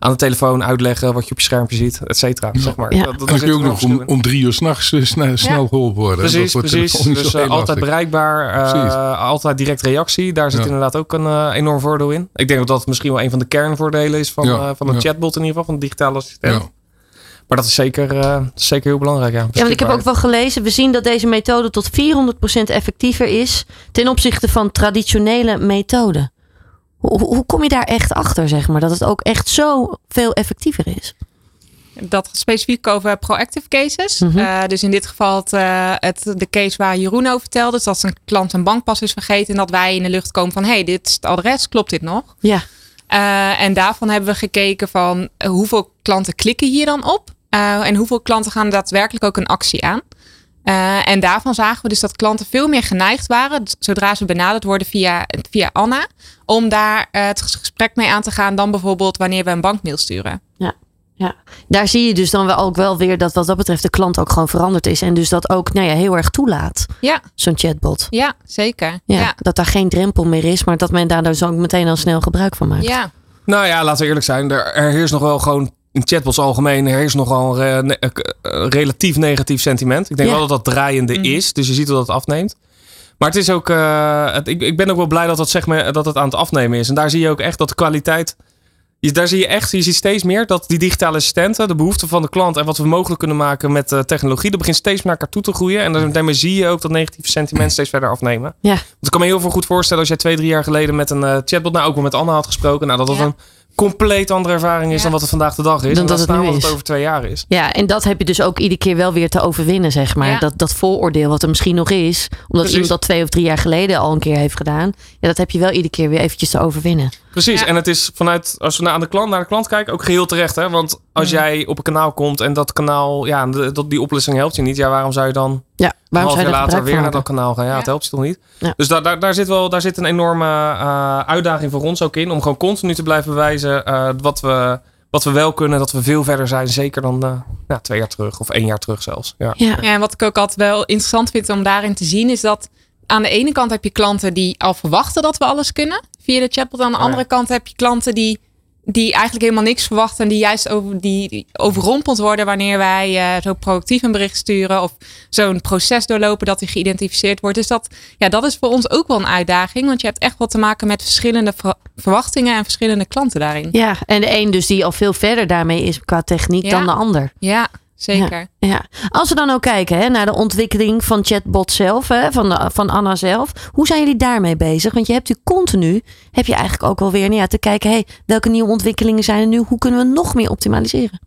aan de telefoon uitleggen wat je op je schermpje ziet, et cetera. Zeg maar.
Ja.
Dat, dat
En dan kun je ook nog om, drie uur s'nachts uh, snel, snel geholpen worden.
Precies,
Dat wordt
precies. Dus eh, altijd bereikbaar. eh, altijd direct reactie. Daar zit
Ja.
inderdaad ook een eh, enorm voordeel in. Ik denk dat dat misschien wel een van de kernvoordelen is van,
Ja,
eh, van een
ja.
chatbot in ieder geval, van een digitale assistent.
Ja.
Maar dat is zeker, eh, zeker heel belangrijk. Ja,
Ja, want ik heb ook wel gelezen, we zien dat deze methode tot 400% effectiever is ten opzichte van traditionele methoden. Hoe, kom je daar echt achter, zeg maar, dat het ook echt zo veel effectiever is?
Dat specifiek over proactive cases.
Mhm.
Eh, dus in dit geval het, eh, het, de case waar Jeroen over vertelde. Dus dat een klant een bankpas is vergeten. En dat wij in de lucht komen van... hey, dit is het adres. Klopt dit nog?
Ja,
Eh, en daarvan hebben we gekeken van... hoeveel klanten klikken hier dan op? En hoeveel klanten gaan daadwerkelijk ook een actie aan? Eh, en daarvan zagen we dus dat klanten veel meer geneigd waren... zodra ze benaderd worden via, via Anna... om daar eh, het gesprek mee aan te gaan... dan bijvoorbeeld wanneer we een bankmail sturen.
ja. Daar zie je dus dan wel ook wel weer dat wat dat betreft de klant ook gewoon veranderd is. En dus dat ook nou ja, heel erg toelaat,
Ja,
zo'n chatbot.
ja zeker.
Ja,
ja.
Dat daar geen drempel meer is, maar dat men daar dus ook meteen al snel gebruik van maakt.
Ja,
Nou ja, laten we eerlijk zijn. Er, er heerst nog wel gewoon in chatbots algemeen er heerst nogal een re- ne- eh, relatief negatief sentiment. Ik denk
Ja.
wel dat dat draaiende
Mhm.
is. Dus je ziet dat het afneemt. Maar het is ook. eh, het, ik, ik ben ook wel blij dat, dat, zeg maar, dat het aan het afnemen is. En daar zie je ook echt dat de kwaliteit. je- Daar zie je echt, je ziet steeds meer dat die digitale assistenten, de behoeften van de klant en wat we mogelijk kunnen maken met eh, technologie, dat begint steeds meer naar elkaar toe te groeien. En dan- daarmee zie je ook dat negatieve sentiment steeds verder afnemen.
Ja.
Want ik kan me heel veel goed voorstellen als jij twee, drie jaar geleden met een eh, chatbot, nou ook wel met Anna had gesproken, nou dat dat
Ja.
een compleet andere ervaring is
Ja.
dan wat het vandaag de dag is.
Dan
en
dat
dat
het nu
wat
is.
het over twee jaar is.
Ja, en dat heb je dus ook iedere keer wel weer te overwinnen, zeg maar.
Ja.
Dat, dat vooroordeel wat er misschien nog is, omdat
Precies.
iemand dat twee of drie jaar geleden al een keer heeft gedaan. Ja, dat heb je wel iedere keer weer eventjes te overwinnen.
Precies,
Ja.
en het is vanuit, als we naar de klant, naar de klant kijken, ook geheel terecht. Hè? Want als jij op een kanaal komt en dat kanaal, ja, de- dat, die oplossing helpt je niet, ja, waarom zou je dan
Ja,
een
waarom
half
zou je
later weer naar dat kanaal gaan? Ja,
Ja.
het helpt je toch niet?
Ja.
Dus daar, daar, daar, zit wel, daar zit een enorme eh, uitdaging voor ons ook in, om gewoon continu te blijven bewijzen eh, wat, we, wat we wel kunnen, dat we veel verder zijn, zeker dan eh, ja, twee jaar terug of één jaar terug zelfs. Ja.
Ja,
Ja, en wat ik ook altijd wel interessant vind om daarin te zien, is dat aan de ene kant heb je klanten die al verwachten dat we alles kunnen via de chatbot. Aan de
Ja.
andere kant heb je klanten die, die eigenlijk helemaal niks verwachten en die juist over, die, overrompeld worden wanneer wij eh, zo proactief een bericht sturen of zo'n proces doorlopen dat die geïdentificeerd wordt. Dus dat, ja, dat is voor ons ook wel een uitdaging, want je hebt echt wel te maken met verschillende ver- verwachtingen en verschillende klanten daarin.
ja, en de een dus die al veel verder daarmee is qua techniek
Ja.
dan de ander.
Ja, zeker.
Ja. Als we dan ook kijken hè, naar de ontwikkeling van chatbot zelf, hè, van, de, van Anna zelf. Hoe zijn jullie daarmee bezig? Want je hebt u continu, heb je eigenlijk ook wel weer nou ja, te kijken, hey, welke nieuwe ontwikkelingen zijn er nu? Hoe kunnen we nog meer optimaliseren?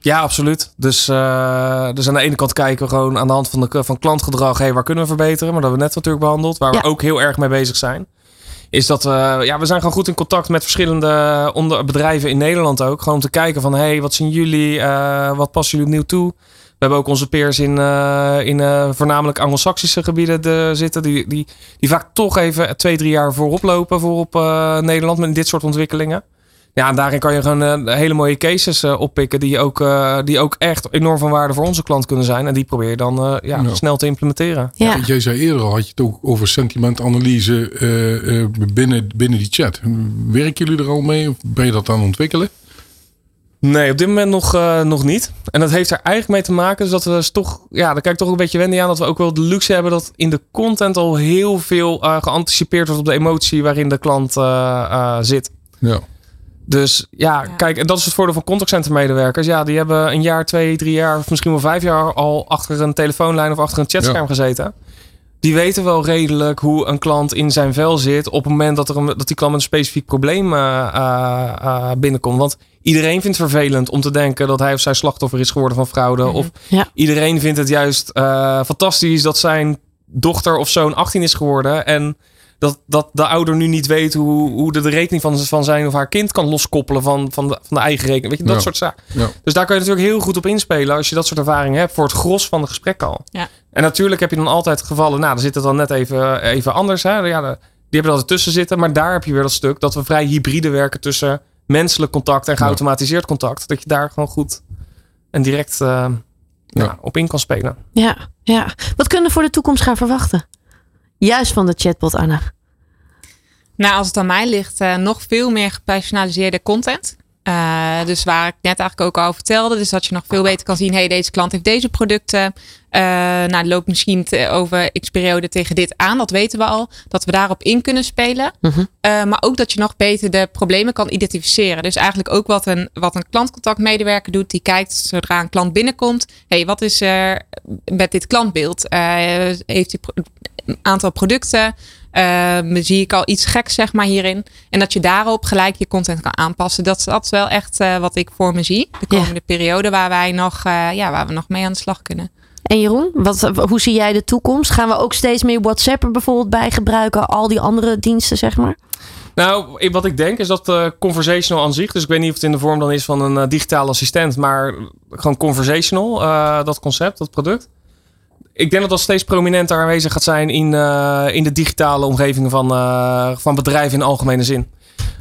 Ja, absoluut. Dus, eh, dus aan de ene kant kijken we gewoon aan de hand van, de, van klantgedrag, hey, waar kunnen we verbeteren? Maar dat hebben we net natuurlijk behandeld. Waar
Ja.
we ook heel erg mee bezig zijn. Is dat we, ja, we zijn gewoon goed in contact met verschillende onder bedrijven in Nederland ook. Gewoon om te kijken van, hey, wat zien jullie? Eh, wat passen jullie opnieuw toe? We hebben ook onze peers in, eh, in eh, voornamelijk Anglo-Saxische gebieden de, zitten. Die, die, die vaak toch even twee, drie jaar voorop lopen voor op eh, Nederland met dit soort ontwikkelingen. Ja, en daarin kan je gewoon eh, hele mooie cases eh, oppikken die ook, eh, die ook echt enorm van waarde voor onze klant kunnen zijn. En die probeer je dan eh, ja, snel te implementeren.
Ja,
Jij zei eerder al, had je het ook over sentimentanalyse eh, eh, binnen, binnen die chat. Werken jullie er al mee of ben je dat aan het ontwikkelen?
Nee, op dit moment nog, uh, nog niet. En dat heeft er eigenlijk mee te maken. Dus dat we dus toch, ja, daar kijk ik toch een beetje wendy aan. Dat we ook wel de luxe hebben dat in de content al heel veel uh, geanticipeerd wordt op de emotie waarin de klant uh, zit.
Ja.
Dus ja, ja, kijk, en dat is het voordeel van contactcenter medewerkers. Ja, die hebben een jaar, twee, drie jaar of misschien wel vijf jaar al achter een telefoonlijn of achter een chatscherm ja. gezeten die weten wel redelijk hoe een klant in zijn vel zit op het moment dat, er een, dat die klant met een specifiek probleem uh, uh, binnenkomt. Want iedereen vindt het vervelend om te denken dat hij of zij slachtoffer is geworden van fraude.
Mhm.
Of
ja.
iedereen vindt het juist fantastisch dat zijn dochter of zoon 18 is geworden. En dat, dat de ouder nu niet weet hoe, hoe de, de rekening van, van zijn of haar kind kan loskoppelen van, van, de, van de eigen rekening. Weet je, dat
Ja.
soort zaken.
Ja.
Dus daar kan je natuurlijk heel goed op inspelen als je dat soort ervaringen hebt voor het gros van de gesprekken al.
Ja.
En natuurlijk heb je dan altijd gevallen, nou, daar zit het dan net even, even anders. Hè? Ja, de- die hebben er altijd tussen zitten. Maar daar heb je weer dat stuk dat we vrij hybride werken tussen menselijk contact en geautomatiseerd contact. Dat je daar gewoon goed en direct eh, ja.
Ja.
op in kan spelen.
Ja, ja. Wat kunnen we voor de toekomst gaan verwachten? Juist van de chatbot, Anna.
Nou, als het aan mij ligt, eh, nog veel meer gepersonaliseerde content. Eh, dus waar ik net eigenlijk ook al vertelde. Dus dat je nog veel beter kan zien. hey, deze klant heeft deze producten. Eh nou, loopt misschien te- over x periode tegen dit aan. Dat weten we al. Dat we daarop in kunnen spelen.
Mhm.
Maar ook dat je nog beter de problemen kan identificeren. Dus eigenlijk ook wat een, wat een klantcontactmedewerker doet. Die kijkt zodra een klant binnenkomt. hey, wat is er met dit klantbeeld? Heeft hij pro- een aantal producten? Eh, zie ik al iets geks zeg maar hierin. En dat je daarop gelijk je content kan aanpassen. Dat, dat is wel echt eh, wat ik voor me zie. De
Ja.
komende periode waar wij nog, eh, ja, waar we nog mee aan de slag kunnen.
En Jeroen, wat, hoe zie jij de toekomst? Gaan we ook steeds meer WhatsApp er bijvoorbeeld bij gebruiken? Al die andere diensten, zeg maar?
Nou, ik- wat ik denk is dat eh, conversational aan zich, dus ik weet niet of het in de vorm dan is van een eh, digitale assistent, maar gewoon conversational, eh, dat concept, dat product. Ik denk dat dat steeds prominenter aanwezig gaat zijn in, eh, in de digitale omgevingen van, eh, van bedrijven in algemene zin.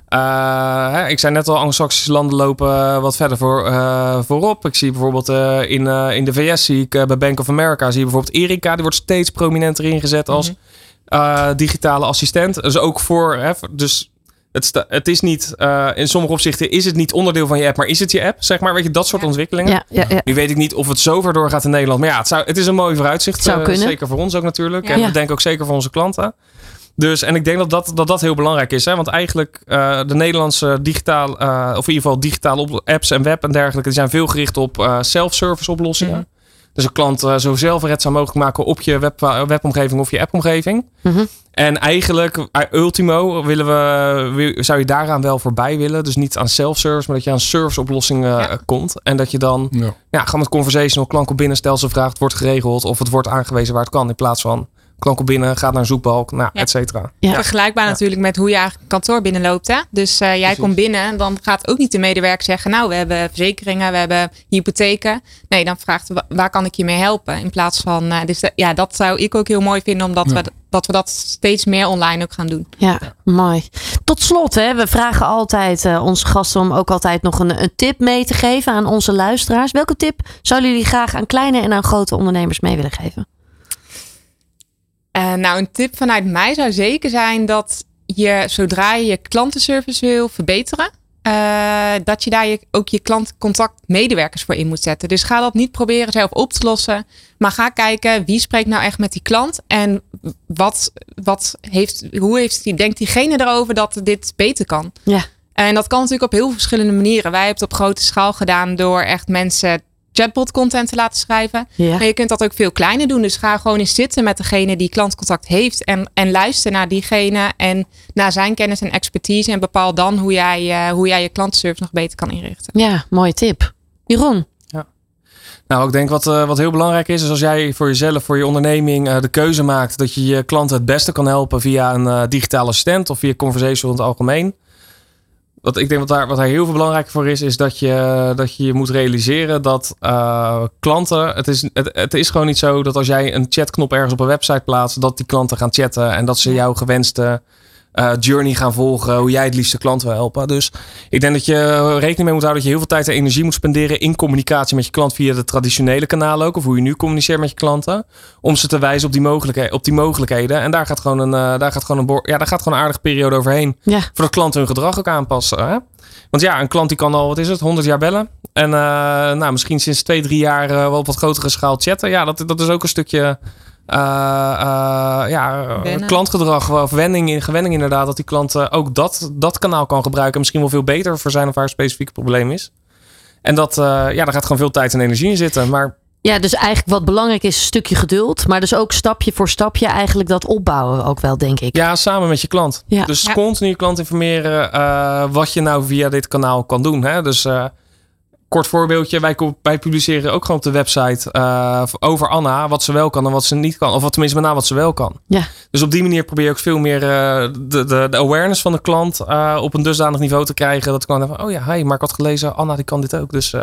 Eh, hè, ik zei net al, Anglo-Saxische landen lopen wat verder voor, voorop. Ik zie bijvoorbeeld in, in de VS, zie ik bij Bank of America, zie je bijvoorbeeld Erika. Die wordt steeds prominenter ingezet als eh, digitale assistent. Dus ook voor, hè, dus het, het is niet, eh, in sommige opzichten is het niet onderdeel van je app, maar is het je app, zeg maar. Weet je, dat soort
Ja.
ontwikkelingen.
Ja, ja, ja.
Nu weet ik niet of het zo ver doorgaat in Nederland. Maar ja, het, zou, het is een mooi vooruitzicht.
Zou
eh. Zeker voor ons ook natuurlijk. En we denken ook zeker voor onze klanten. Dus, en ik denk dat dat, dat, dat heel belangrijk is. Hè? Want eigenlijk uh, de Nederlandse digitaal, of in ieder geval digitale apps en web en dergelijke, die zijn veel gericht op self-service oplossingen. Mm -hmm. Dus een klant uh, zo zelfredzaam mogelijk maken op je web, webomgeving of je appomgeving.
Mm -hmm.
En eigenlijk, uh, ultimo, willen we, zou je daaraan wel voorbij willen. Dus niet aan self-service, maar dat je aan serviceoplossingen ja. komt. En dat je dan
Ja.
ja, gewoon met conversational klank op binnen, stel ze vraagt, het wordt geregeld of het wordt aangewezen waar het kan. In plaats van klank op binnen, gaat naar een zoekbalk, nou,
Ja.
et cetera.
Ja.
Vergelijkbaar natuurlijk met hoe je eigenlijk kantoor binnenloopt. Hè? Dus uh, jij
Precies.
komt binnen en dan gaat ook niet de medewerker zeggen... nou, we hebben verzekeringen, we hebben hypotheken. Nee, dan vraagt wa- waar kan ik je mee helpen? In plaats van, uh, dus de- ja, dat zou ik ook heel mooi vinden... omdat
Ja.
we, dat we dat steeds meer online ook gaan doen.
Ja, mooi. Tot slot, hè, we vragen altijd uh, onze gasten om ook altijd nog een, een tip mee te geven aan onze luisteraars. Welke tip zouden jullie graag aan kleine en aan grote ondernemers mee willen geven?
Uh, nou, een tip vanuit mij zou zeker zijn dat je zodra je je klantenservice wil verbeteren, uh, dat je daar je, ook je klantcontactmedewerkers voor in moet zetten. Dus ga dat niet proberen zelf op te lossen, maar ga kijken wie spreekt nou echt met die klant en wat, wat heeft, hoe heeft die, denkt diegene erover dat dit beter kan.
Ja.
En dat kan natuurlijk op heel verschillende manieren. Wij hebben het op grote schaal gedaan door echt mensen chatbot content te laten schrijven.
Ja.
Maar je kunt dat ook veel kleiner doen. Dus ga gewoon eens zitten met degene die klantcontact heeft. En, en luister naar diegene en naar zijn kennis en expertise. En bepaal dan hoe jij, uh, hoe jij je klantenservice nog beter kan inrichten.
Ja, mooie tip. Jeroen?
Nou, ik denk wat, uh, wat heel belangrijk is, is als jij voor jezelf, voor je onderneming uh, de keuze maakt dat je je klanten het beste kan helpen via een uh, digitale assistent of via conversational in het algemeen. Wat ik denk wat daar, wat daar heel veel belangrijk voor is, is dat je dat je, je moet realiseren dat uh, klanten. Het is, het, het is gewoon niet zo dat als jij een chatknop ergens op een website plaatst, dat die klanten gaan chatten en dat ze jouw gewenste uh, journey gaan volgen, hoe jij het liefste klant wil helpen. Dus ik denk dat je rekening mee moet houden dat je heel veel tijd en energie moet spenderen in communicatie met je klant via de traditionele kanalen ook, of hoe je nu communiceert met je klanten, om ze te wijzen op die, mogelijkheden, op die mogelijkheden. En daar gaat gewoon een, uh, daar gaat gewoon een, ja, daar gaat gewoon een aardige periode overheen,
ja.
voordat klanten hun gedrag ook aanpassen. Hè? Want ja, een klant die kan al, wat is het, 100 jaar bellen. En uh, nou, misschien sinds twee, drie jaar wel op wat grotere schaal chatten. Ja, dat, dat is ook een stukje uh, ja, klantgedrag of wending, gewenning inderdaad. Dat die klant ook dat, dat kanaal kan gebruiken. En misschien wel veel beter voor zijn of haar specifieke probleem is. En dat, ja, daar gaat gewoon veel tijd en energie in zitten. Maar
ja, dus eigenlijk wat belangrijk is, een stukje geduld. Maar dus ook stapje voor stapje eigenlijk dat opbouwen ook wel, denk ik.
Ja, samen met je klant. Ja. Dus ja. continu je klant informeren uh, wat je nou via dit kanaal kan doen. Hè? Dus uh, kort voorbeeldje. Wij, wij publiceren ook gewoon op de website uh, over Anna wat ze wel kan en wat ze niet kan. Of wat tenminste met name wat ze wel kan.
Ja.
Dus op die manier probeer je ook veel meer de, de, de, awareness van de klant op een dusdanig niveau te krijgen. Dat kan van, oh ja, hey, maar ik had gelezen, Anna die kan dit ook. Dus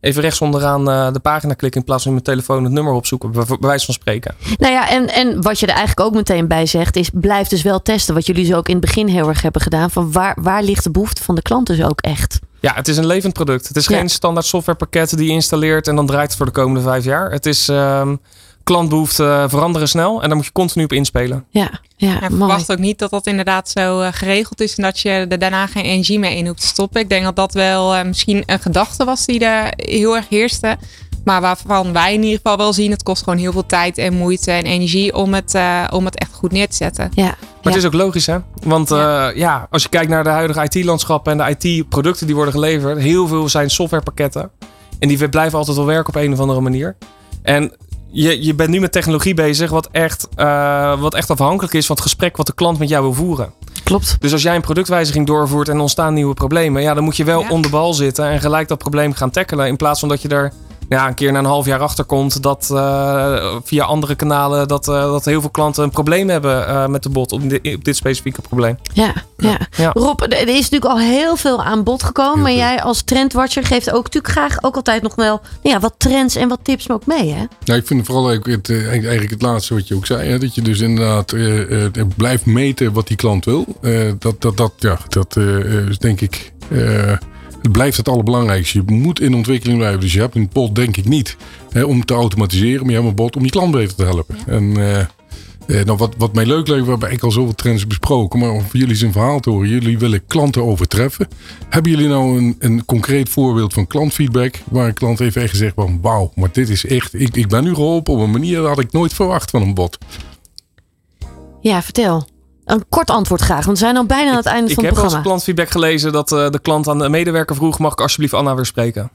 even rechts onderaan de pagina klikken in plaats van mijn telefoon het nummer opzoeken, bij, wijze van spreken.
Nou ja, en, en wat je er eigenlijk ook meteen bij zegt, is blijf dus wel testen. Wat jullie zo ook in het begin heel erg hebben gedaan. Van waar, waar ligt de behoefte van de klant dus ook echt?
Ja, het is een levend product. Het is geen standaard softwarepakket die je installeert en dan draait het voor de komende vijf jaar. Het is. Um, klantbehoeften veranderen snel en daar moet je continu op inspelen.
Ja, ja,
en verwacht ook niet dat dat inderdaad zo eh, geregeld is en dat je er daarna geen energie meer in hoeft te stoppen. Ik denk dat dat wel uh, misschien een gedachte was die er heel erg heerste. Maar waarvan wij in ieder geval wel zien, het kost gewoon heel veel tijd en moeite en energie om het, uh, om het echt goed neer te zetten.
Ja.
Maar het is ook logisch, hè? Want ja. ja. als je kijkt naar de huidige IT-landschap en de IT-producten die worden geleverd, heel veel zijn softwarepakketten. En die blijven altijd wel werken op een of andere manier. En je, je bent nu met technologie bezig, wat echt, uh, wat echt afhankelijk is van het gesprek wat de klant met jou wil voeren.
Klopt.
Dus als jij een productwijziging doorvoert en ontstaan nieuwe problemen, ja, dan moet je wel ja. on de bal zitten en gelijk dat probleem gaan tackelen. In plaats van dat je er ja, een keer na een half jaar achterkomt dat uh, via andere kanalen dat, uh, dat heel veel klanten een probleem hebben uh, met de bot op, de, op, dit specifieke probleem.
Ja, ja. ja. Rob, er is natuurlijk al heel veel aan bod gekomen. Maar jij als trendwatcher geeft ook natuurlijk graag ook altijd nog wel nou ja, wat trends en wat tips ook mee. Hè?
Ja, ik vind vooral ook het, eigenlijk het laatste wat je ook zei. Hè, dat je dus inderdaad blijft meten wat die klant wil. dat, dat, dat, ja, dat is denk ik het blijft het allerbelangrijkste. Je moet in ontwikkeling blijven. Dus je hebt een bot denk ik niet hè, om te automatiseren. Maar je hebt een bot om je klant beter te helpen. En uh, nou, wat, wat mij leuk lijkt, we hebben eigenlijk al zoveel trends besproken. Maar om jullie zijn verhaal te horen. Jullie willen klanten overtreffen. Hebben jullie nou een, een concreet voorbeeld van klantfeedback? Waar een klant heeft echt gezegd van wauw, maar dit is echt... Ik, ik ben nu geholpen op een manier dat had ik nooit verwacht van een bot.
Ja, vertel. Een kort antwoord graag, want we zijn al bijna aan het einde van het programma.
Ik heb als klantfeedback gelezen dat uh, de klant aan de medewerker vroeg... mag ik alsjeblieft Anna weer spreken?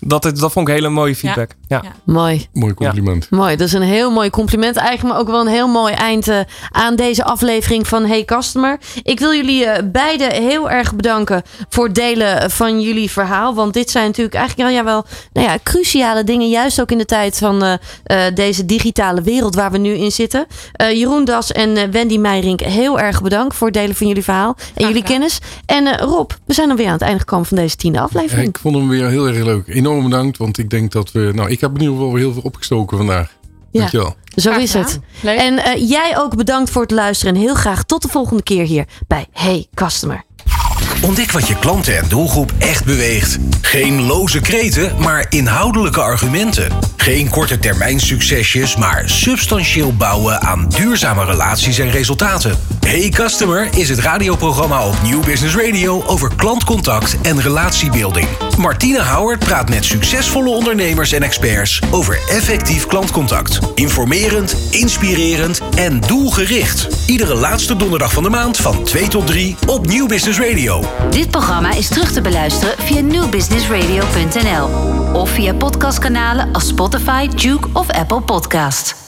Dat, dat vond ik hele mooie feedback. Ja. ja.
Mooi.
Mooi compliment.
Mooi, dat is een heel mooi compliment. Eigenlijk maar ook wel een heel mooi eind uh, aan deze aflevering van Hey Customer. Ik wil jullie uh, beiden heel erg bedanken voor het delen van jullie verhaal. Want dit zijn natuurlijk eigenlijk ja, wel nou ja, cruciale dingen. Juist ook in de tijd van uh, deze digitale wereld waar we nu in zitten. Jeroen Das en Wendy Meijrink, heel erg bedankt voor het delen van jullie verhaal. En jullie kennis. En Rob, we zijn alweer aan het einde gekomen van deze tiende aflevering.
ik vond hem weer heel erg leuk enorm bedankt. Want ik denk dat we. Nou, ik heb in ieder geval heel veel opgestoken vandaag. Ja, Dankjewel.
Zo is het. En uh, jij ook bedankt voor het luisteren. En heel graag tot de volgende keer hier bij Hey Customer.
Ontdek wat je klanten en doelgroep echt beweegt. Geen loze kreten, maar inhoudelijke argumenten. Geen korte termijn succesjes, maar substantieel bouwen aan duurzame relaties en resultaten. Hey Customer is het radioprogramma op New Business Radio over klantcontact en relatiebeelding. Martina Howard praat met succesvolle ondernemers en experts over effectief klantcontact. Informerend, inspirerend en doelgericht. Iedere laatste donderdag van de maand van 2 tot 3 op New Business Radio.
Dit programma is terug te beluisteren via newbusinessradio.nl of via podcastkanalen als Spotify, Duke of Apple Podcast.